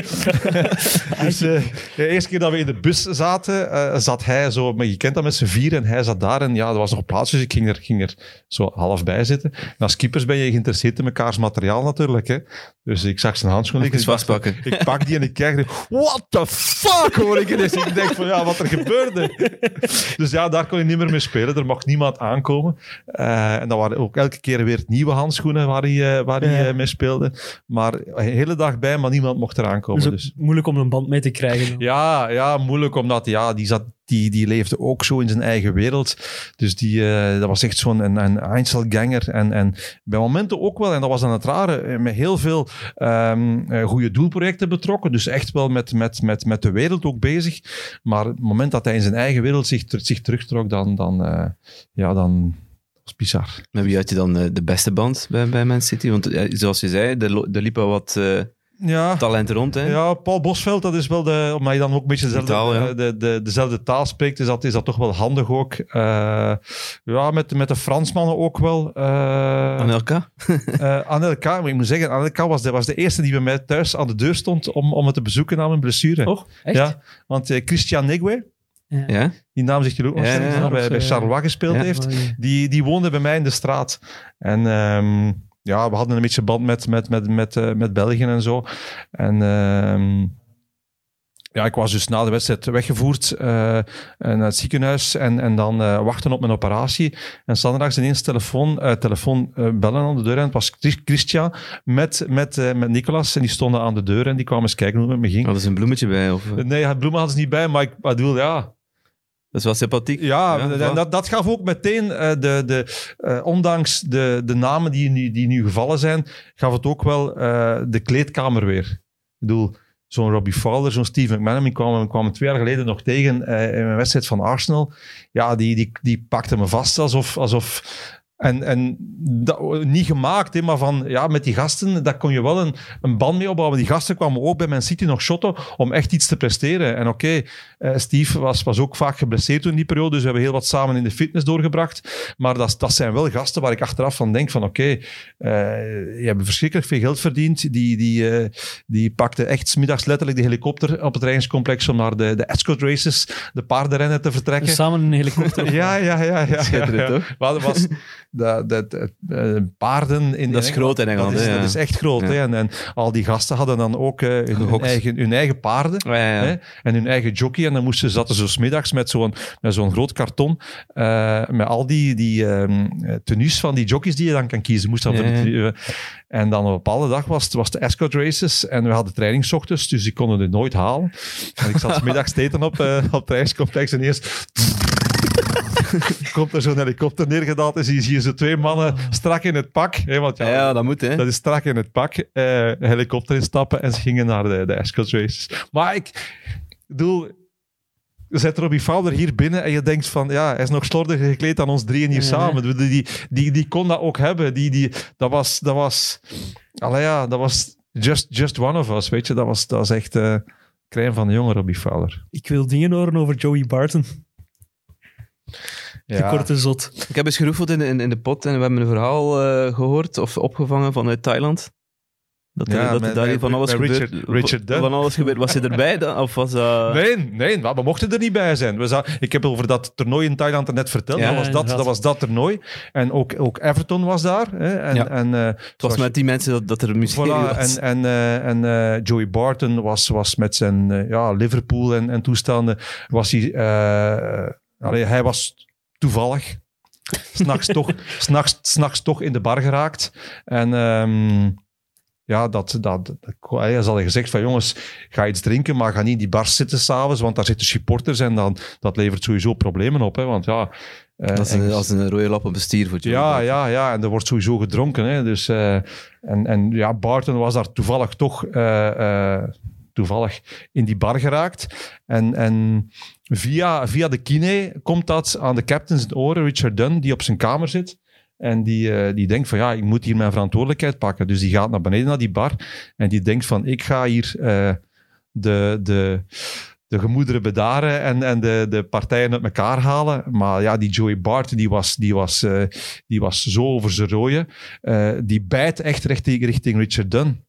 E: dus eh, de eerste keer dat we in de bus zaten, eh, zat hij zo... Maar je kent dat met z'n vier en hij zat daar. En ja, er was nog plaats, dus ik ging er, ging er zo half bij zitten. En als keepers ben je geïnteresseerd in mekaars materiaal natuurlijk. Hè. Dus ik zag zijn handschoen liggen. Ik
A: vastpakken.
E: Ik pak die en ik die, what the fuck hoor ik ineens. Ik denk van, ja, wat er gebeurde. Dus ja, daar kon hij niet meer mee spelen. Er mocht niemand aankomen. Eh, en dat waren ook elke keer weer nieuwe handschoenen waar hij, eh, waar hij
D: Ja.
E: eh, mee speelde. Maar een hele dag bij, maar niemand mocht eraan komen.
D: Dus
E: Dus.
D: moeilijk om een band mee te krijgen.
E: Ja, ja, moeilijk, omdat ja, die, zat, die, die leefde ook zo in zijn eigen wereld. Dus die, eh, dat was echt zo'n een, een Einzelganger. En, en bij momenten ook wel, en dat was dan het rare, eh, met heel veel eh, goede doelprojecten betrokken. Dus echt wel met, met, met, met de wereld ook bezig. Maar het moment dat hij in zijn eigen wereld zich, zich terugtrok, dan, dan, ja, dan was het bizar.
A: Met wie had je dan eh, de beste band bij, bij Man City? Want eh, zoals je zei, er, er liep wel wat eh,
E: Ja.
A: talent rond. Hè?
E: Ja, Paul Bosveld, dat is wel de, omdat je dan ook een beetje dezelfde,
A: taal, ja.
E: eh, de, de, dezelfde taal spreekt, is dat, is dat toch wel handig ook. Eh, ja, met, met de Fransmannen ook wel. Eh
A: Anelka?
E: eh, Anelka, maar ik moet zeggen, Anelka was de, was de eerste die bij mij thuis aan de deur stond om, om me te bezoeken na mijn blessure.
D: Oh, echt?
E: Ja, want eh, Christian Negwe,
A: Ja?
E: die naam zegt jullie ook nog
A: Ja,
E: steeds,
A: ja,
E: die bij, bij
D: is,
E: Charleroi gespeeld
A: ja.
E: heeft,
D: Oh,
E: die, die woonde bij mij in de straat. En ehm, ja, we hadden een beetje band met, met, met, met, eh, met België en zo. En ehm, ja, ik was dus na de wedstrijd weggevoerd eh, naar het ziekenhuis en, en dan eh, wachten op mijn operatie. En zondags ineens telefoon, eh, telefoon eh, bellen aan de deur. En het was Chris- Christian met, met, eh, met Nicolas. En die stonden aan de deur en die kwamen eens kijken hoe het met me ging.
A: Hadden ze een bloemetje bij? Of,
E: Nee, het bloemen hadden ze niet bij, maar ik bedoel, ja,
A: dat is wel sympathiek.
E: ja, dat, dat gaf ook meteen, eh, de, de, eh, ondanks de, de namen die nu, die nu gevallen zijn, gaf het ook wel eh, de kleedkamer weer. Ik bedoel, zo'n Robbie Fowler, zo'n Steve McManaman, kwamen, kwamen twee jaar geleden nog tegen in een wedstrijd van Arsenal. Ja, die, die, die pakte me vast alsof... alsof en, en dat, niet gemaakt, hè, maar van ja, met die gasten, daar kon je wel een, een band mee opbouwen. Die gasten kwamen ook bij Man City nog shotten om echt iets te presteren. En oké, eh, Steve was, was ook vaak geblesseerd toen in die periode, dus we hebben heel wat samen in de fitness doorgebracht. Maar dat, dat zijn wel gasten waar ik achteraf van denk van oké, eh, je hebt verschrikkelijk veel geld verdiend. Die, die, eh, die pakte echt 's middags letterlijk de helikopter op het trainingscomplex om naar de, de Escort Races, de paardenrennen te vertrekken.
D: Dus samen in een helikopter.
E: Ja, ja, ja. ja, ja, ja.
A: toch?
E: Maar dat was de, de, de, eh, paarden in
A: Dat is groot in Engeland,
E: Dat is,
A: ja.
E: dat is echt groot.
A: Ja.
E: Hè? En, en al die gasten hadden dan ook eh, hun, eigen, hun eigen paarden. Hè? En hun eigen jockey. En dan moesten, zaten ze 's middags met zo'n, met zo'n groot karton. eh, met al die, die ehm, tenues van die jockeys die je dan kan kiezen. Moest dat die- eh, en dan op een bepaalde dag was het, was de escort races. En we hadden training 's ochtends, dus ik kon het nooit halen. En ik zat 's middags te eten op, eh, op het trainingscomplex. En eerst komt er zo'n helikopter neergedaald. En zie je- zo twee mannen strak in het pak. Hè, want ja,
A: Ja, dat moet, hè.
E: dat is strak in het pak. eh, helikopter instappen en ze gingen naar de, de races. Maar ik bedoel, zet Robbie Fowler hier binnen en je denkt van, ja, hij is nog slordiger gekleed dan ons drieën hier
D: Ja.
E: samen. Die, die, die, die kon dat ook hebben. Die, die, dat was, dat was, ja, dat was just, just one of us, weet je. Dat was, dat was echt eh crème van de jonge Robbie Fowler.
D: Ik wil dingen horen over Joey Barton. De korte zot.
A: Ik heb eens geroefeld in, de- in, in de pot en we hebben een verhaal eh, gehoord of opgevangen vanuit Thailand. Dat er,
E: Ja,
A: dat
E: met-
A: daar
E: met-
A: van alles gebeurt.
E: Richard- Richard Dunn.
A: Van alles gebeurt. Was hij erbij dan? Of was.
E: Nee, nee, maar we mochten er niet bij zijn. We za- ik heb over dat toernooi in Thailand net verteld.
A: Ja,
E: dat, was dat,
D: inderdaad.
E: dat was dat toernooi. En ook, ook Everton was daar. Hè? En,
A: Ja.
E: en, eh,
A: Het was
E: zoals-
A: met die mensen dat, dat er
E: Voilà,
A: was.
E: en, en, eh, en eh, Joey Barton was, was met zijn ja, Liverpool en, en toestanden. Was hij, eh, allee, hij was toevallig. S'nachts toch, s'nachts, s'nachts toch in de bar geraakt. En ehm, ja, dat, dat, dat, hij zal gezegd van jongens, ga iets drinken, maar ga niet in die bar zitten s'avonds, want daar zitten supporters en dan, dat levert sowieso problemen op. Hè, want ja, eh,
A: dat is een,
E: en-
A: als een rode lap op een stier voor Joey
E: ja, ja, ja, en er wordt sowieso gedronken. Hè? Dus, eh, en, en ja, Barton was daar toevallig toch eh, eh, toevallig in die bar geraakt. En, en via, via de kine komt dat aan de captains in oren, Richard Dunn, die op zijn kamer zit. En die, eh, die denkt van ja, ik moet hier mijn verantwoordelijkheid pakken. Dus die gaat naar beneden naar die bar. En die denkt van ik ga hier eh, de, de, de gemoederen bedaren en, en de, de partijen uit elkaar halen. Maar ja, die Joey Bart, die was, die was, eh, die was zo over zijn rooien. Die bijt echt richting, richting Richard Dunn.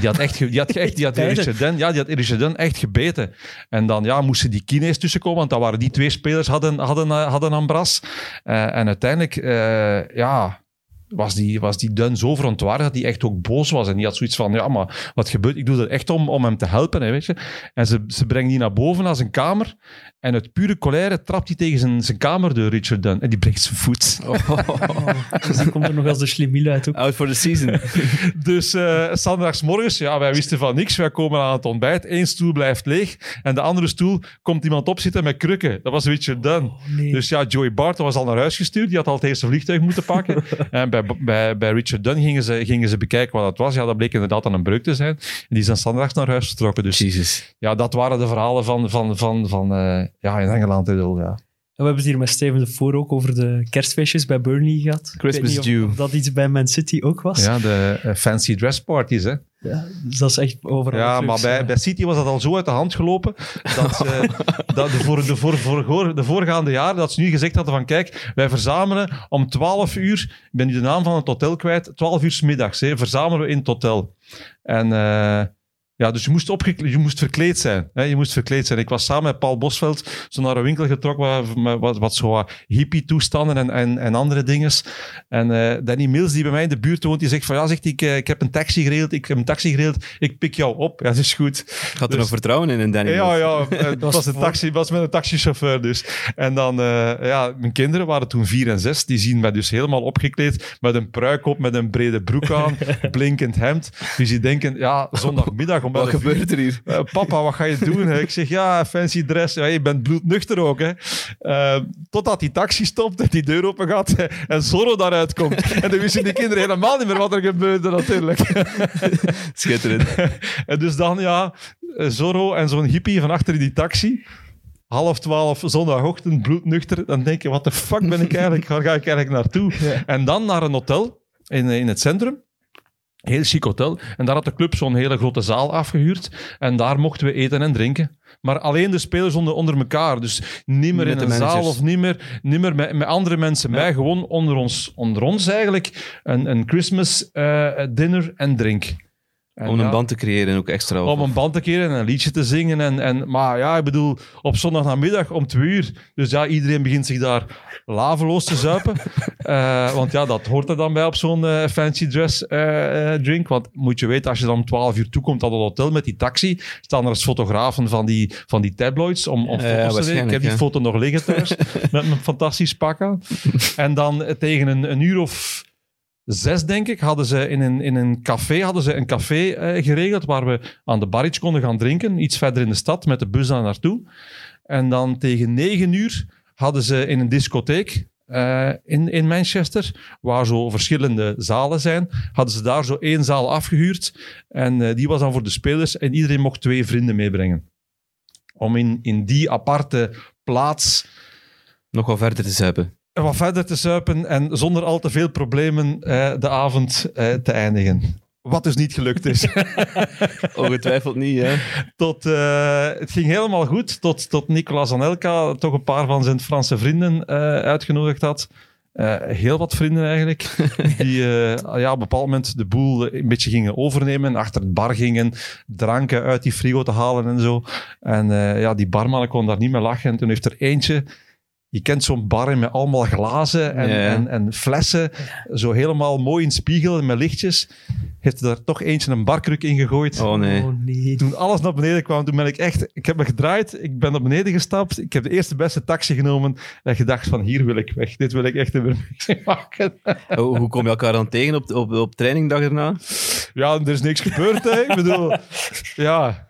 E: Die had echt, ge- die had echt, die had Dunn, ja, die had Dunn echt gebeten. En dan ja, moesten die kines tussenkomen, want dat waren die twee spelers hadden, hadden, eh, hadden aan bras. Eh, en uiteindelijk, eh, ja, was die, was die Dunn zo verontwaardigd dat hij echt ook boos was. En die had zoiets van, ja, maar wat gebeurt? Ik doe dat echt om, om hem te helpen, hè, weet je. En ze, ze brengen die naar boven naar zijn kamer. En uit pure colère trapt hij tegen zijn, zijn kamerdeur, Richard Dunn. En die breekt zijn voet.
D: Dus die komt er nog als de slimiel uit ook.
A: Out for the season.
E: Dus eh zondagsmorgens, ja, wij wisten van niks. Wij komen aan het ontbijt. Eén stoel blijft leeg. En de andere stoel komt iemand opzitten met krukken. Dat was Richard Dunn.
D: nee.
E: Dus ja, Joey Barton was al naar huis gestuurd. Die had al het eerste vliegtuig moeten pakken. en bij, bij, bij Richard Dunn gingen ze, gingen ze bekijken wat dat was. Ja, dat bleek inderdaad dan een breuk te zijn. En die zijn zondags naar huis vertrokken. Dus
A: Jesus.
E: ja, dat waren de verhalen van, van, van, van eh, ja, in Engeland. ik bedoel, Ja.
D: En we hebben het hier met Steven de Voor ook over de kerstfeestjes bij Burnley gehad.
A: Christmas
D: of- of dat iets bij Man City ook was.
E: ja, de eh, fancy dress parties, hè.
D: Ja, dus dat is echt overal.
E: Ja, maar bij, bij City was dat al zo uit de hand gelopen dat, ze, dat de, voor, de, voor, voor, de voorgaande jaren dat ze nu gezegd hadden van kijk, wij verzamelen om 12 uur, ik ben nu de naam van het hotel kwijt, 12 uur 's middags, hè, verzamelen we in het hotel. En eh, ja, dus je moest, opgekle- je moest verkleed zijn. Hè, je moest verkleed zijn. Ik was samen met Paul Bosveld zo naar een winkel getrokken waar- met wat, wat zo wat hippie-toestanden en, en, en andere dingen. En eh, Danny Mills, die bij mij in de buurt woont, die zegt van ja, zegt, ik, eh, ik heb een taxi geregeld, ik heb een taxi geregeld, ik pik jou op. Ja, dat is goed.
A: Gaat er
E: Dus-
A: nog vertrouwen in, in Danny
E: Ja,
A: Mills?
E: ja, eh, het was, een taxi, was met een taxichauffeur dus. En dan, eh, ja, mijn kinderen waren toen vier en zes. Die zien mij dus helemaal opgekleed, met een pruik op, met een brede broek aan, blinkend hemd. Dus die denken, ja, zondagmiddag
A: Wat gebeurt er hier?
E: eh, papa, wat ga je doen? hè? Ik zeg, ja, fancy dress. Ja, je bent bloednuchter ook, hè. Eh, totdat die taxi stopt en die deur open gaat en Zorro daaruit komt. En dan wisten die kinderen helemaal niet meer wat er gebeurde, natuurlijk.
A: Schitterend.
E: En dus dan, ja, eh, Zorro en zo'n hippie van achter in die taxi. Half twaalf zondagochtend, bloednuchter. Dan denk je, wat de fuck ben ik eigenlijk? Waar ga ik eigenlijk naartoe? En dan naar een hotel in, in het centrum. Heel chic hotel. En daar had de club zo'n hele grote zaal afgehuurd. En daar mochten we eten en drinken. Maar alleen de spelers onder, onder elkaar. Dus niet meer in
A: de
E: een zaal of niet meer, niet meer met, met andere mensen bij. Gewoon onder ons, onder ons eigenlijk. Een, een Christmas eh, dinner en drink. En
A: Om een
E: ja,
A: band te creëren ook extra.
E: om een band te keren en een liedje te zingen. En, en, maar ja, ik bedoel, op zondagnamiddag om twee uur. Dus ja, iedereen begint zich daar laveloos te zuipen. Eh, want ja, dat hoort er dan bij op zo'n eh, fancy dress eh, drink. Want moet je weten, als je dan om twaalf uur toekomt aan het hotel met die taxi, staan er als fotografen van die, van die tabloids om, foto's te nemen. Ik heb die foto nog liggen thuis, met mijn fantastisch pak aan. En dan tegen een, een uur of zes, denk ik, hadden ze in een, in een café, hadden ze een café eh, geregeld waar we aan de barrage konden gaan drinken, iets verder in de stad, met de bus daar naartoe. En dan tegen negen uur hadden ze in een discotheek eh, in, in Manchester, waar zo verschillende zalen zijn, hadden ze daar zo één zaal afgehuurd. En eh, die was dan voor de spelers en iedereen mocht twee vrienden meebrengen. Om in, in die aparte plaats
A: Nog wel verder te zuipen.
E: Wat verder te zuipen en zonder al te veel problemen eh, de avond eh, te eindigen. Wat dus niet gelukt is.
A: Ongetwijfeld niet, hè?
E: tot, eh, het ging helemaal goed, tot, tot Nicolas Anelka toch een paar van zijn Franse vrienden eh, uitgenodigd had. Eh, heel wat vrienden eigenlijk, die eh, ja, op een bepaald moment de boel een beetje gingen overnemen, achter het bar gingen, dranken uit die frigo te halen en zo. En eh, ja, die barman kon daar niet meer lachen. En toen heeft er eentje, je kent zo'n bar met allemaal glazen en,
A: Ja,
E: en, en flessen, zo helemaal mooi in spiegel met lichtjes, heeft er toch eentje een barkruk in gegooid.
A: Oh nee.
D: Oh nee.
E: Toen alles naar beneden kwam, toen ben ik echt... Ik heb me gedraaid, ik ben naar beneden gestapt, ik heb de eerste beste taxi genomen en gedacht van hier wil ik weg. Dit wil ik echt niet meer meemaken.
A: Hoe, hoe kom je elkaar dan tegen op, op, op trainingdag erna?
E: Ja, er is niks gebeurd, hè. Ik bedoel, ja...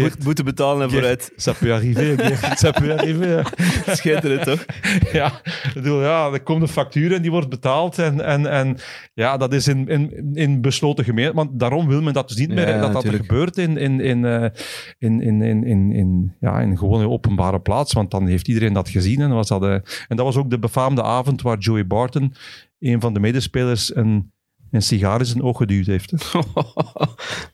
A: Moet, moeten betalen en vooruit.
E: ça peut arriver, Geert. Ça peut arriver.
A: Schitterend, toch?
E: Ja, ik bedoel, ja, er komt een factuur en die wordt betaald. En, en, en ja, dat is in, in, in besloten gemeente. Want daarom wil men dat dus niet meer,
A: Ja,
E: dat dat er gebeurt in, in, in, eh, in, in, in, in, in, ja, in gewoon een openbare plaats. Want dan heeft iedereen dat gezien. En, was dat, eh, en dat was ook de befaamde avond waar Joey Barton, een van de medespelers, een, een sigaar in zijn oog geduwd heeft.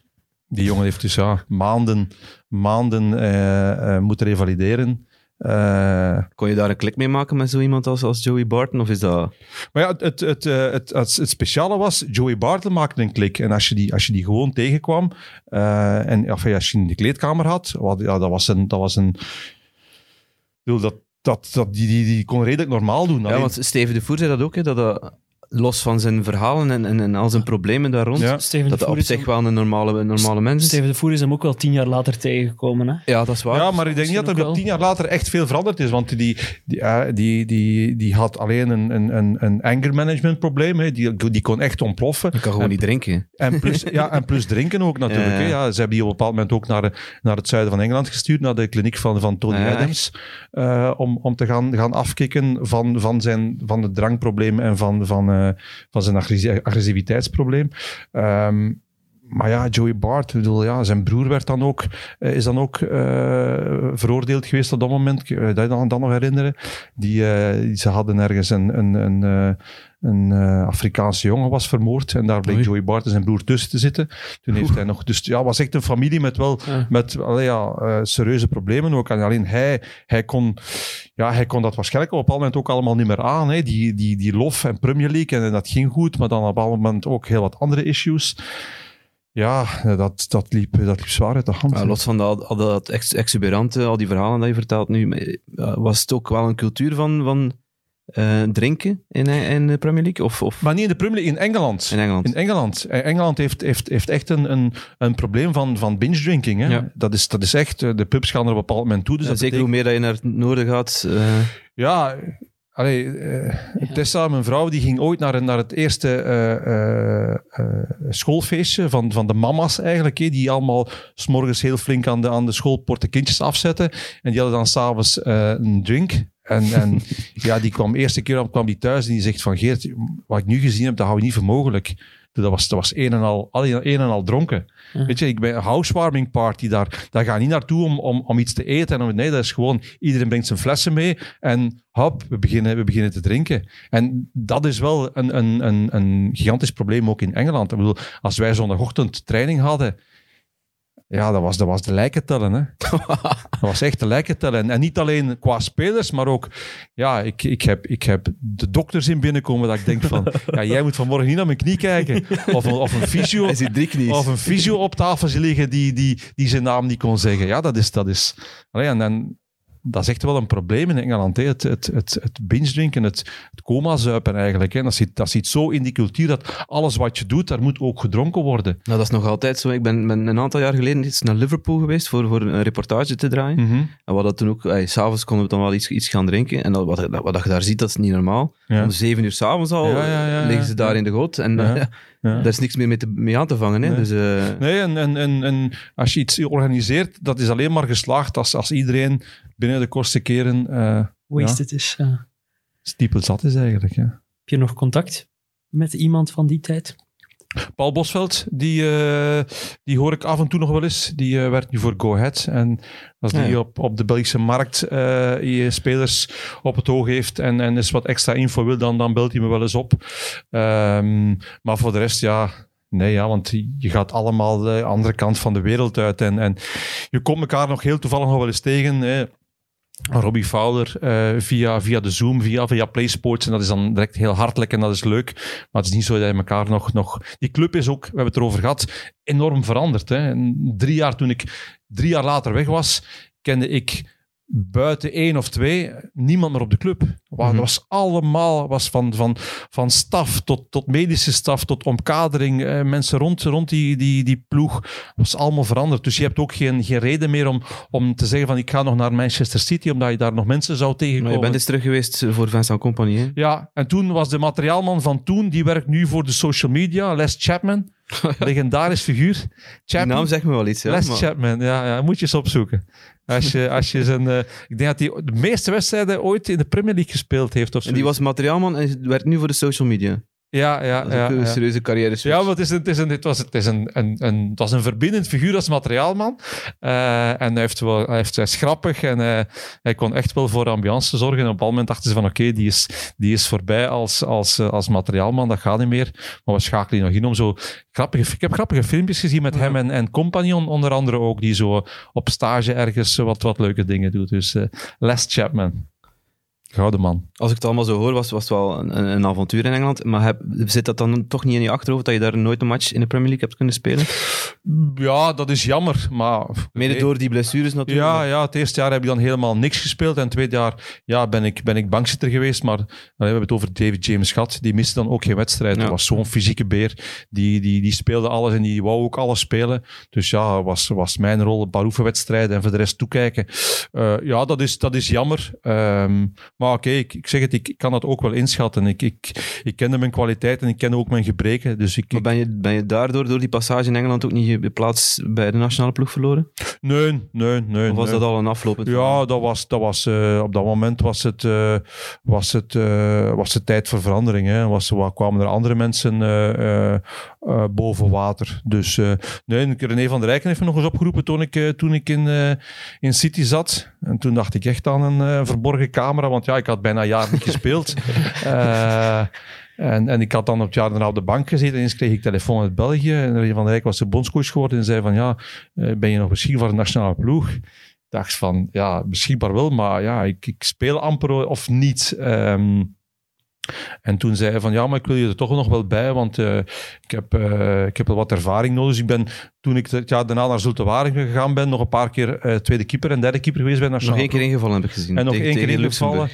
E: Die jongen heeft dus ja, maanden, maanden eh, eh, moeten revalideren. Eh,
A: Kon je daar een klik mee maken met zo iemand als, als Joey Barton? Of is dat...
E: Maar ja, het, het, het, het, het, het speciale was, Joey Barton maakte een klik. En als je die, als je die gewoon tegenkwam, en of als je in de kleedkamer had, wat, ja, dat was een... Dat was een ik bedoel, dat, dat, dat, die, die, die kon redelijk normaal doen.
A: Ja, want Steven de Voer zei dat ook, hè, dat dat los van zijn verhalen en, en, en al zijn problemen daar rond,
E: Ja.
D: Steven
A: dat
D: de
A: hij op
D: is
A: zich wel een normale, een normale mens is.
D: Steven de Voer is hem ook wel tien jaar later tegengekomen. Hè?
A: Ja, dat is waar.
E: Ja, maar ik denk niet dat er tien jaar later echt veel veranderd is. Want die, die, eh, die, die, die had alleen een, een, een, een anger management probleem. Hè. Die, die kon echt ontploffen.
A: Je kan gewoon
E: En-
A: niet drinken.
E: En plus, ja, en plus drinken ook natuurlijk.
A: Ja,
E: hè.
A: ja.
E: Ze hebben die op een bepaald moment ook naar, naar het zuiden van Engeland gestuurd, naar de kliniek van, van Tony
A: Ja,
E: Adams, eh, om, om te gaan, gaan afkicken van, van, zijn, van het drankprobleem en van, van, eh, van zijn agressi- agressiviteitsprobleem. Ehm, maar ja, Joey Bart, bedoel, ja, zijn broer werd dan ook, eh, is dan ook eh, veroordeeld geweest op dat moment. Kun je dat dan, dan nog herinneren? Die, eh, ze hadden ergens een, een, een, een Afrikaanse jongen was vermoord en daar bleek
A: Oei.
E: Joey Bart en zijn broer tussen te zitten. Toen heeft hij nog, dus ja, was echt een familie met wel,
D: Ja.
E: met allee, ja, serieuze problemen ook. En alleen hij, hij kon, ja, hij kon dat waarschijnlijk op een moment ook allemaal niet meer aan. Hè. Die, die, die lof en Premier League en, dat ging goed, maar dan op een moment ook heel wat andere issues. Ja, dat, dat, liep, dat liep zwaar uit de hand.
A: Ja, los van dat, al dat ex- exuberante, al die verhalen dat je vertelt nu, maar, eh, was het ook wel een cultuur van, van eh, drinken in, in de Premier League? Of, of
E: Maar niet in de Premier League, in Engeland.
A: in Engeland?
E: In Engeland. Eh, Engeland heeft, heeft, heeft echt een, een, een probleem van, van binge drinking. Hè?
A: Ja.
E: Dat, is, dat is echt, eh, de pubs gaan er op een bepaald moment toe. Dus
A: Ja,
E: dat
A: zeker hoe
E: betekent-
A: meer dat je naar het noorden gaat. eh,
E: Ja, allee, eh, Tessa, mijn vrouw, die ging ooit naar, naar het eerste eh, eh, schoolfeestje van, van de mama's eigenlijk. hè, die allemaal s'morgens heel flink aan de, aan de schoolpoort de kindjes afzetten. En die hadden dan s'avonds een drink. En, en ja, die kwam de eerste keer kwam die thuis en die zegt van Geert, wat ik nu gezien heb, dat hou je niet voor mogelijk. Dat was, dat was een en al, een en al dronken.
D: Ja.
E: Weet je, ik ben een housewarming party, daar, daar ga je niet naartoe om, om, om iets te eten. En om, nee, dat is gewoon, iedereen brengt zijn flessen mee en hop, we beginnen, we beginnen te drinken. En dat is wel een, een, een, een gigantisch probleem ook in Engeland. Ik bedoel, als wij zondagochtend training hadden, ja, dat was, dat was de lijken tellen. Hè. dat was echt de lijken tellen. En, niet alleen qua spelers, maar ook, ja, ik, ik, heb, ik heb de dokters in binnenkomen dat ik denk van, ja, jij moet vanmorgen niet naar mijn knie kijken. Of, een- of een fysio. Of een fysio op tafel liggen die, die, die zijn naam niet kon zeggen. Ja, dat is... Dat is allee, en, en dat is echt wel een probleem in Engeland. Hè. Het, het, het, het binge drinken, het, het coma-zuipen eigenlijk. Hè. Dat, zit, dat zit zo in die cultuur dat alles wat je doet, daar moet ook gedronken worden.
A: Nou, dat is nog altijd zo. Ik ben, ben een aantal jaar geleden eens naar Liverpool geweest voor, voor een reportage te draaien.
E: Mhm.
A: En wat hadden toen ook, eh, s'avonds konden we dan wel iets, iets gaan drinken. En dat, wat, dat, wat je daar ziet, dat is niet normaal.
E: Ja.
A: Om zeven uur s'avonds al
E: Ja, ja, ja,
A: liggen ze daar in de goot. En. daar is niks meer mee, te, mee aan te vangen. Hè?
E: Nee.
A: Dus, eh,
E: Nee, en, en, en, en als je iets organiseert, dat is alleen maar geslaagd als, als iedereen binnen de kortste keren eh
D: Wasted is. eh. heb
E: stiepel zat is eigenlijk. Ja.
D: je nog contact met iemand van die tijd?
E: Paul Bosveld, die, eh, die hoor ik af en toe nog wel eens. Die eh, werkt nu voor Go Ahead. En als die
A: Ja, ja.
E: Op, op de Belgische markt eh, je spelers op het oog heeft en, en eens wat extra info wil, dan, dan belt hij me wel eens op. Ehm, maar voor de rest, ja... Nee, ja, want je gaat allemaal de andere kant van de wereld uit. En, en je komt elkaar nog heel toevallig nog wel eens tegen. Hè. Robbie Fowler eh, via, via de Zoom, via, via PlaySports. En dat is dan direct heel hartelijk en dat is leuk. Maar het is niet zo dat je elkaar nog, nog... Die club is ook, we hebben het erover gehad, enorm veranderd. Hè. Drie jaar toen ik drie jaar later weg was, kende ik buiten één of twee niemand meer op de club. Wa-
A: Mhm.
E: Dat was allemaal, was van, van, van staf tot, tot medische staf, tot omkadering, eh, mensen rond, rond die, die, die ploeg, was allemaal veranderd. Dus je hebt ook geen, geen reden meer om, om te zeggen van ik ga nog naar Manchester City, omdat je daar nog mensen zou
A: maar
E: tegenkomen.
A: je bent eens terug geweest voor Vincent Company. Hè?
E: Ja, en toen was de materiaalman van toen, die werkt nu voor de social media, Les Chapman. Legendarisch figuur.
A: Die
E: Chapman.
A: naam zegt me wel iets. Ja,
E: Les
A: maar-
E: Chapman, ja, ja, moet je eens opzoeken. Als je, als je zijn, eh, ik denk dat hij de meeste wedstrijden ooit in de Premier League gespeeld heeft. Of
A: En die was materiaalman en werkt nu voor de social media.
E: Ja, ja,
A: Dat is
E: ja,
A: een
E: ja.
A: serieuze carrière
E: Ja, maar het, is een, het, is een, het, was, het, is een, een, een, het was een verbindend figuur als materiaalman. Eh, en hij, heeft wel, hij, heeft, hij is grappig en eh, hij kon echt wel voor ambiance zorgen. En op een bepaald moment dachten ze van oké, die, is, die is voorbij als, als, eh, als materiaalman, dat gaat niet meer. Maar we schakelen nog in om zo grappige... Ik heb grappige filmpjes gezien met hem en, en Compagnon onder andere ook, die zo op stage ergens wat, wat leuke dingen doet. Dus eh, Les Chapman. Gouden man.
A: Als ik het allemaal zo hoor, was, was het wel een, een avontuur in Engeland. Maar heb, zit dat dan toch niet in je achterhoofd dat je daar nooit een match in de Premier League hebt kunnen spelen?
E: Ja, dat is jammer, maar...
A: Mede door die blessures natuurlijk.
E: Ja, ja, het eerste jaar heb ik dan helemaal niks gespeeld. En het tweede jaar ja, ben, ik, ben ik bankzitter geweest. Maar dan hebben we het over David James gehad. Die miste dan ook geen wedstrijd.
A: Ja.
E: Dat was zo'n fysieke beer. Die, die, die speelde alles en die wou ook alles spelen. Dus ja, was, was mijn rol een paar oefenwedstrijden en voor de rest toekijken. Eh, ja, dat is, dat is jammer. Ehm, maar oké, ik, ik zeg het, ik, ik kan dat ook wel inschatten. Ik, ik, ik kende mijn kwaliteiten en ik kende ook mijn gebreken. Dus ik,
A: Maar ben je, ben je daardoor, door die passage in Engeland, ook niet je plaats bij de nationale ploeg verloren?
E: nee, nee, nee.
A: Of was
E: nee.
A: dat al een aflopend
E: Ja, dat was, dat was, eh, op dat moment was het, eh, was het, eh, was het tijd voor verandering. Hè. Was, wa- kwamen er andere mensen eh, boven water. Dus eh, nee, René van der Rijken heeft me nog eens opgeroepen toen ik, eh, toen ik in, in City zat. En toen dacht ik echt aan een verborgen camera, want ja, ik had bijna een jaar niet gespeeld. En, en ik had dan op het jaar daarna op de bank gezeten en eens kreeg ik telefoon uit België. En René van der Rijk was de bondscoach geworden en zei van ja, ben je nog beschikbaar voor de nationale ploeg? Ik dacht van, ja, beschikbaar wel, maar ja, ik, ik speel amper of niet. Ehm, en toen zei hij van, ja, maar ik wil je er toch nog wel bij, want eh, ik, heb, eh, ik heb wel wat ervaring nodig. Dus ik ben, toen ik het jaar daarna naar Zulte Waregem gegaan ben, nog een paar keer eh, tweede keeper en derde keeper geweest bij de
A: Nog één keer ingevallen heb ik gezien.
E: en nog
A: tegen,
E: één keer ingevallen.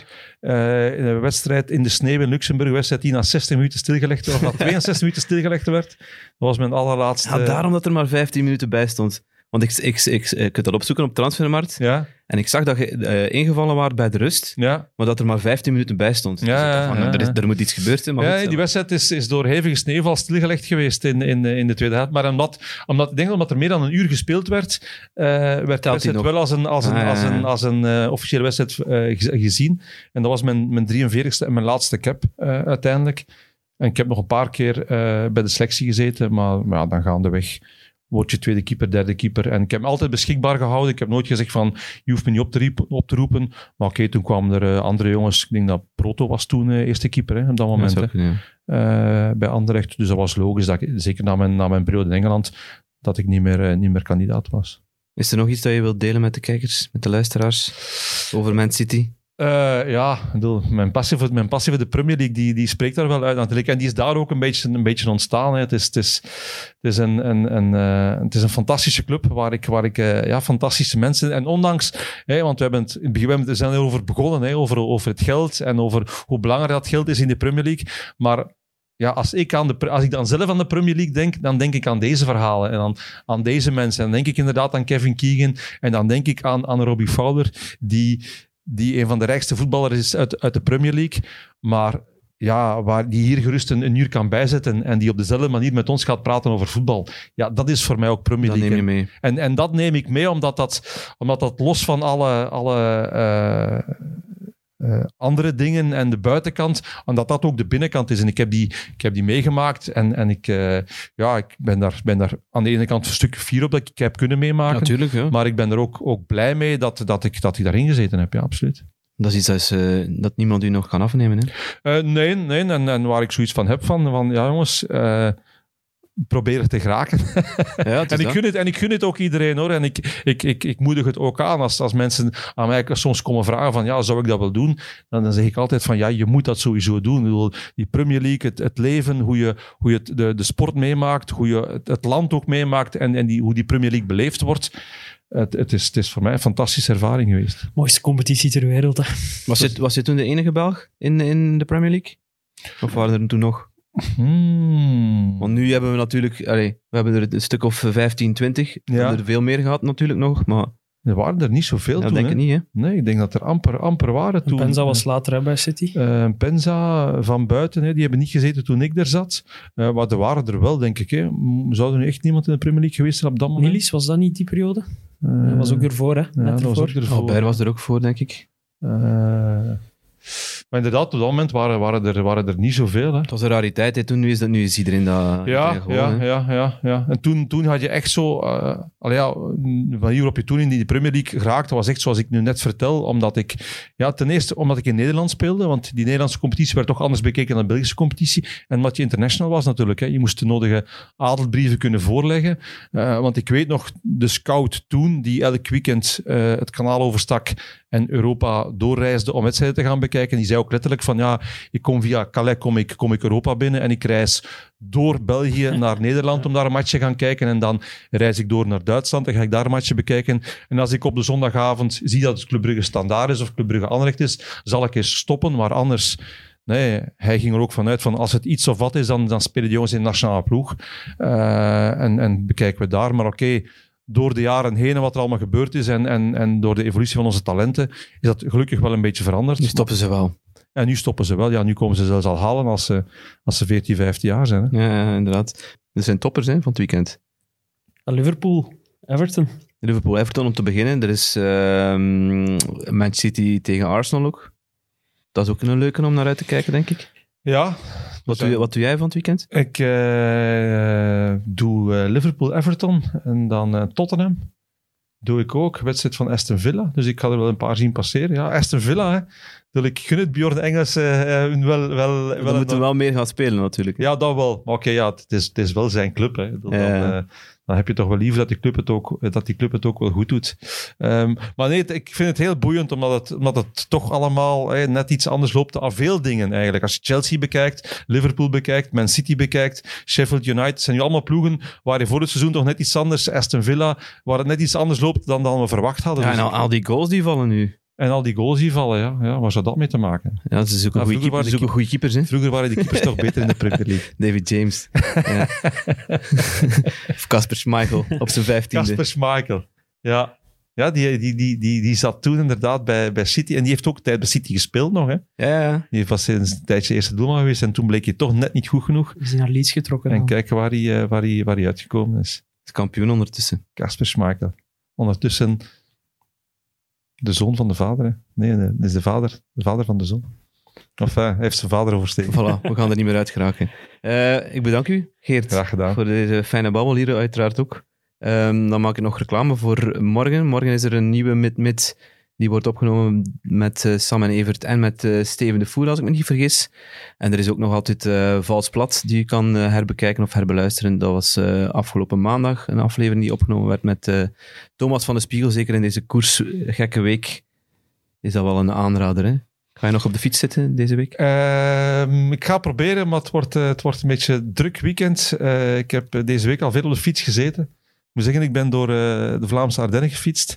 E: In een wedstrijd in de sneeuw in Luxemburg, wedstrijd die na 60 minuten stilgelegd werd, of na 62 minuten stilgelegd werd. Dat was mijn allerlaatste...
A: Ja, daarom dat er maar 15 minuten bij stond. Want ik, ik, ik, ik kunt dat opzoeken op Transfermarkt.
E: Ja,
A: En ik zag dat je eh, ingevallen was bij de rust,
E: ja.
A: maar dat er maar 15 minuten bij stond.
E: Ja,
A: Dus
E: ja,
A: van, er, is, er moet iets gebeurd zijn. Maar
E: ja,
A: goed,
E: die wedstrijd is, is door hevige sneeuwval stilgelegd geweest in, in, in de tweede helft. Maar omdat, omdat, ik denk omdat er meer dan een uur gespeeld werd, eh, werd de wedstrijd wel als een, als een,
A: Ah,
E: als een, als een eh, officiële wedstrijd gez- gezien. En dat was mijn, mijn 43ste en mijn laatste cap uiteindelijk. En ik heb nog een paar keer bij de selectie gezeten, maar, maar ja, dan gaandeweg word je tweede keeper, derde keeper. En ik heb me altijd beschikbaar gehouden. Ik heb nooit gezegd van, je hoeft me niet op te, op te roepen. Maar oké, toen kwamen er eh, andere jongens. Ik denk dat Proto was toen eh, eerste keeper hè, op dat moment. hè eh, bij Anderlecht. Dus dat was logisch, dat ik, zeker na mijn, na mijn periode in Engeland, dat ik niet meer, niet meer kandidaat was.
A: Is er nog iets dat je wilt delen met de kijkers, met de luisteraars, over Man City?
E: Eh, ja, bedoel, mijn, passie voor, mijn passie voor de Premier League, die, die spreekt daar wel uit natuurlijk. En die is daar ook een beetje, een beetje ontstaan. Het, is, het, is, het, is een, eh, het is een fantastische club waar ik, waar ik eh, ja, fantastische mensen... En ondanks, want we hebben het, we zijn erover begonnen, over, over het geld en over hoe belangrijk dat geld is in de Premier League. Maar ja, als ik, aan de, als ik dan zelf aan de Premier League denk, dan denk ik aan deze verhalen en aan, aan deze mensen. En dan denk ik inderdaad aan Kevin Keegan en dan denk ik aan, aan Robbie Fowler, die, die een van de rijkste voetballers is uit, uit de Premier League. Maar ja, waar die hier gerust een, een uur kan bijzetten en die op dezelfde manier met ons gaat praten over voetbal. Ja, dat is voor mij ook Premier
A: Dat
E: League.
A: neem je mee.
E: En, en dat neem ik mee omdat dat, omdat dat los van alle, alle eh, eh, andere dingen en de buitenkant, omdat dat ook de binnenkant is. En ik heb die, ik heb die meegemaakt en, en ik, eh, ja, ik ben, daar, ben daar aan de ene kant een stuk fier op dat ik heb kunnen meemaken.
A: Natuurlijk, ja.
E: Maar ik ben er ook, ook blij mee dat, dat, ik, dat ik daarin gezeten heb, ja, absoluut.
A: Dat is iets dat, is, eh, dat niemand u nog kan afnemen. Hè?
E: Eh, nee, nee. En, en waar ik zoiets van heb van, van ja jongens, probeer er te geraken.
A: Ja,
E: En ik, gun het, en ik gun het ook iedereen hoor. En ik, ik, ik, ik moedig het ook aan. Als, als mensen aan mij soms komen vragen van ja, zou ik dat wel doen? Dan, dan zeg ik altijd van ja, je moet dat sowieso doen. Ik bedoel, die Premier League, het, het leven, hoe je, hoe je het, de, de sport meemaakt, hoe je het, het land ook meemaakt en, en die, hoe die Premier League beleefd wordt. Het, het, is, het is voor mij een fantastische ervaring geweest.
D: Mooiste competitie ter wereld. Hè.
A: Was je, was je toen de enige Belg in, in de Premier League? Of waren er toen nog?
E: Hmm.
A: Want nu hebben we natuurlijk, allee, we hebben er een stuk of 15, 20. We
E: Ja.
A: hebben er veel meer gehad natuurlijk nog, maar
E: Er waren er niet zoveel
A: ja,
E: toen.
A: denk ik niet. Hè?
E: Nee, ik denk dat er amper, amper waren toen.
D: Penza was later hè, bij City.
E: Eh, Penza van buiten, hè, die hebben niet gezeten toen ik er zat. Eh, maar er waren er wel, denk ik. Hè. Zou er nu echt niemand in de Premier League geweest zijn op dat moment?
D: Nilis, was dat niet die periode?
E: Eh,
D: Dat was ook ervoor, hè?
E: ja,
D: Net
E: was
D: ervoor.
E: ook ervoor.
A: Albert was er ook voor, denk ik.
E: Maar inderdaad, op dat moment waren, waren, er, waren er niet zoveel. Hè.
A: Het was een rariteit. Hè? Toen nu is, dat, nu is iedereen dat
E: Ja,
A: gewoon,
E: ja,
A: hè.
E: ja, ja, ja. En toen, toen had je echt zo... allee, ja, van hier op je toen in die Premier League geraakt, dat was echt zoals ik nu net vertel. Omdat ik... Ja, ten eerste omdat ik in Nederland speelde, want die Nederlandse competitie werd toch anders bekeken dan de Belgische competitie. En omdat je international was natuurlijk. Hè. Je moest de nodige adelbrieven kunnen voorleggen. Eh, want ik weet nog, de scout toen, die elk weekend eh, het kanaal overstak en Europa doorreisde om wedstrijden te gaan bekijken. Bekijken. Die zei ook letterlijk van, ja, ik kom via Calais, kom ik, kom ik Europa binnen en ik reis door België naar Nederland om daar een matchje te gaan kijken. En dan reis ik door naar Duitsland en ga ik daar een matchje bekijken. En als ik op de zondagavond zie dat het Club Brugge standaard is of Club Brugge Anderlecht is, zal ik eens stoppen. Maar anders, nee, hij ging er ook vanuit van als het iets of wat is, dan, dan spelen die jongens in de nationale ploeg. Uh, en, en bekijken we daar. Maar oké, okay, door de jaren heen en wat er allemaal gebeurd is en, en, en door de evolutie van onze talenten, is dat gelukkig wel een beetje veranderd.
A: Nu stoppen ze wel.
E: En nu stoppen ze wel. Ja, nu komen ze zelfs al halen als ze, als ze 14, 15 jaar zijn. Hè.
A: Ja, inderdaad. Er zijn toppers hè, van het weekend.
D: Liverpool, Everton.
A: Liverpool-Everton om te beginnen. Er is uh, Manchester City tegen Arsenal ook. Dat is ook een leuke om naar uit te kijken, denk ik.
E: Ja.
A: Wat, doe, wat doe jij van het weekend?
E: Ik uh, doe uh, Liverpool-Everton en dan Tottenham. Doe ik ook. Wedstrijd van Aston Villa. Dus ik ga er wel een paar zien passeren. Ja, Aston Villa, hè. Dus ik gun het Bjorn Engels wel... wel, wel
A: Dan moeten we wel meer gaan spelen natuurlijk.
E: Ja, dat wel. Maar oké, okay, ja, het, is, het is wel zijn club. Hè. Dan, ja dan heb je toch wel liever dat die club het ook, dat die club het ook wel goed doet. Um, maar nee, ik vind het heel boeiend, omdat het, omdat het toch allemaal net iets anders loopt aan veel dingen eigenlijk. Als je Chelsea bekijkt, Liverpool bekijkt, Man City bekijkt, Sheffield United, zijn nu allemaal ploegen waar je voor het seizoen toch net iets anders, Aston Villa, waar het net iets anders loopt dan, dan we verwacht hadden.
A: Ja, al, al die goals die vallen nu.
E: En al die goals die vallen, ja. ja waar zou dat mee te maken?
A: Ja, ze zoeken
E: Nou,
A: goede
E: vroeger
A: keepers,
E: waren
A: zoeken goede keepers hè?
E: Vroeger waren die keepers toch beter in de Premier League.
A: David James. Ja. of Casper Schmeichel op zijn vijftiende.
E: Casper Schmeichel. Ja, ja die, die, die, die, die zat toen inderdaad bij, bij City. En die heeft ook tijd bij City gespeeld nog. Hè.
A: Ja, ja.
E: Die was sinds een tijdje eerste doelman geweest. En toen bleek hij toch net niet goed genoeg.
D: We zijn naar Leeds getrokken.
E: En
D: dan.
E: kijken waar hij, eh, waar, hij, waar hij uitgekomen is.
A: Is kampioen ondertussen.
E: Casper Schmeichel. Ondertussen de zoon van de vader. Hè. Nee, nee, dat is de vader, de vader van de zoon. Of eh, hij heeft zijn vader oversteken.
A: Voilà, we gaan er niet meer uit geraken. Eh, ik bedank u, Geert,
E: Graag gedaan.
A: voor deze fijne babbel hier uiteraard ook. Ehm, dan maak ik nog reclame voor morgen. Morgen is er een nieuwe Mid-Mid. Die wordt opgenomen met eh, Sam en Evert en met eh, Steven de Voer, als ik me niet vergis. En er is ook nog altijd eh, Vals Plat, die je kan herbekijken of herbeluisteren. Dat was afgelopen maandag een aflevering die opgenomen werd met Thomas van de Spiegel. Zeker in deze koers, eh, gekke week, is dat wel een aanrader. Hè? Ga je nog op de fiets zitten deze week?
E: Ehm, ik ga proberen, maar het wordt, het wordt een beetje druk weekend. Ik heb deze week al veel op de fiets gezeten. Ik moet zeggen, ik ben door de Vlaamse Ardennen gefietst.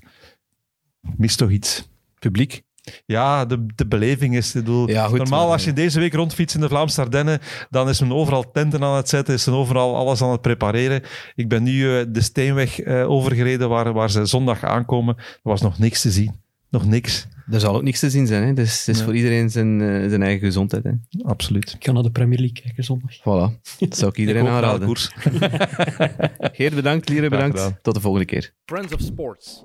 E: Ik Mis toch iets.
A: Publiek?
E: Ja, de, de beleving is... Ik bedoel,
A: Ja, goed,
E: normaal,
A: maar-
E: als je deze week rondfietst in de Vlaamse Ardennen, dan is men overal tenten aan het zetten, is men overal alles aan het prepareren. Ik ben nu eh, de Steenweg eh, overgereden, waar, waar ze zondag aankomen. Er was nog niks te zien. Nog niks.
A: Er zal ook niks te zien zijn. Hè? Dus het is
E: Ja.
A: voor iedereen zijn, eh, zijn eigen gezondheid. Hè?
E: Absoluut.
D: Ik ga naar de Premier League kijken zondag.
A: Voilà, dat zou ik iedereen
E: Ik
A: aanraden.
E: koers.
A: Geert bedankt, Lieren bedankt. Tot de volgende keer.
F: Friends of Sports.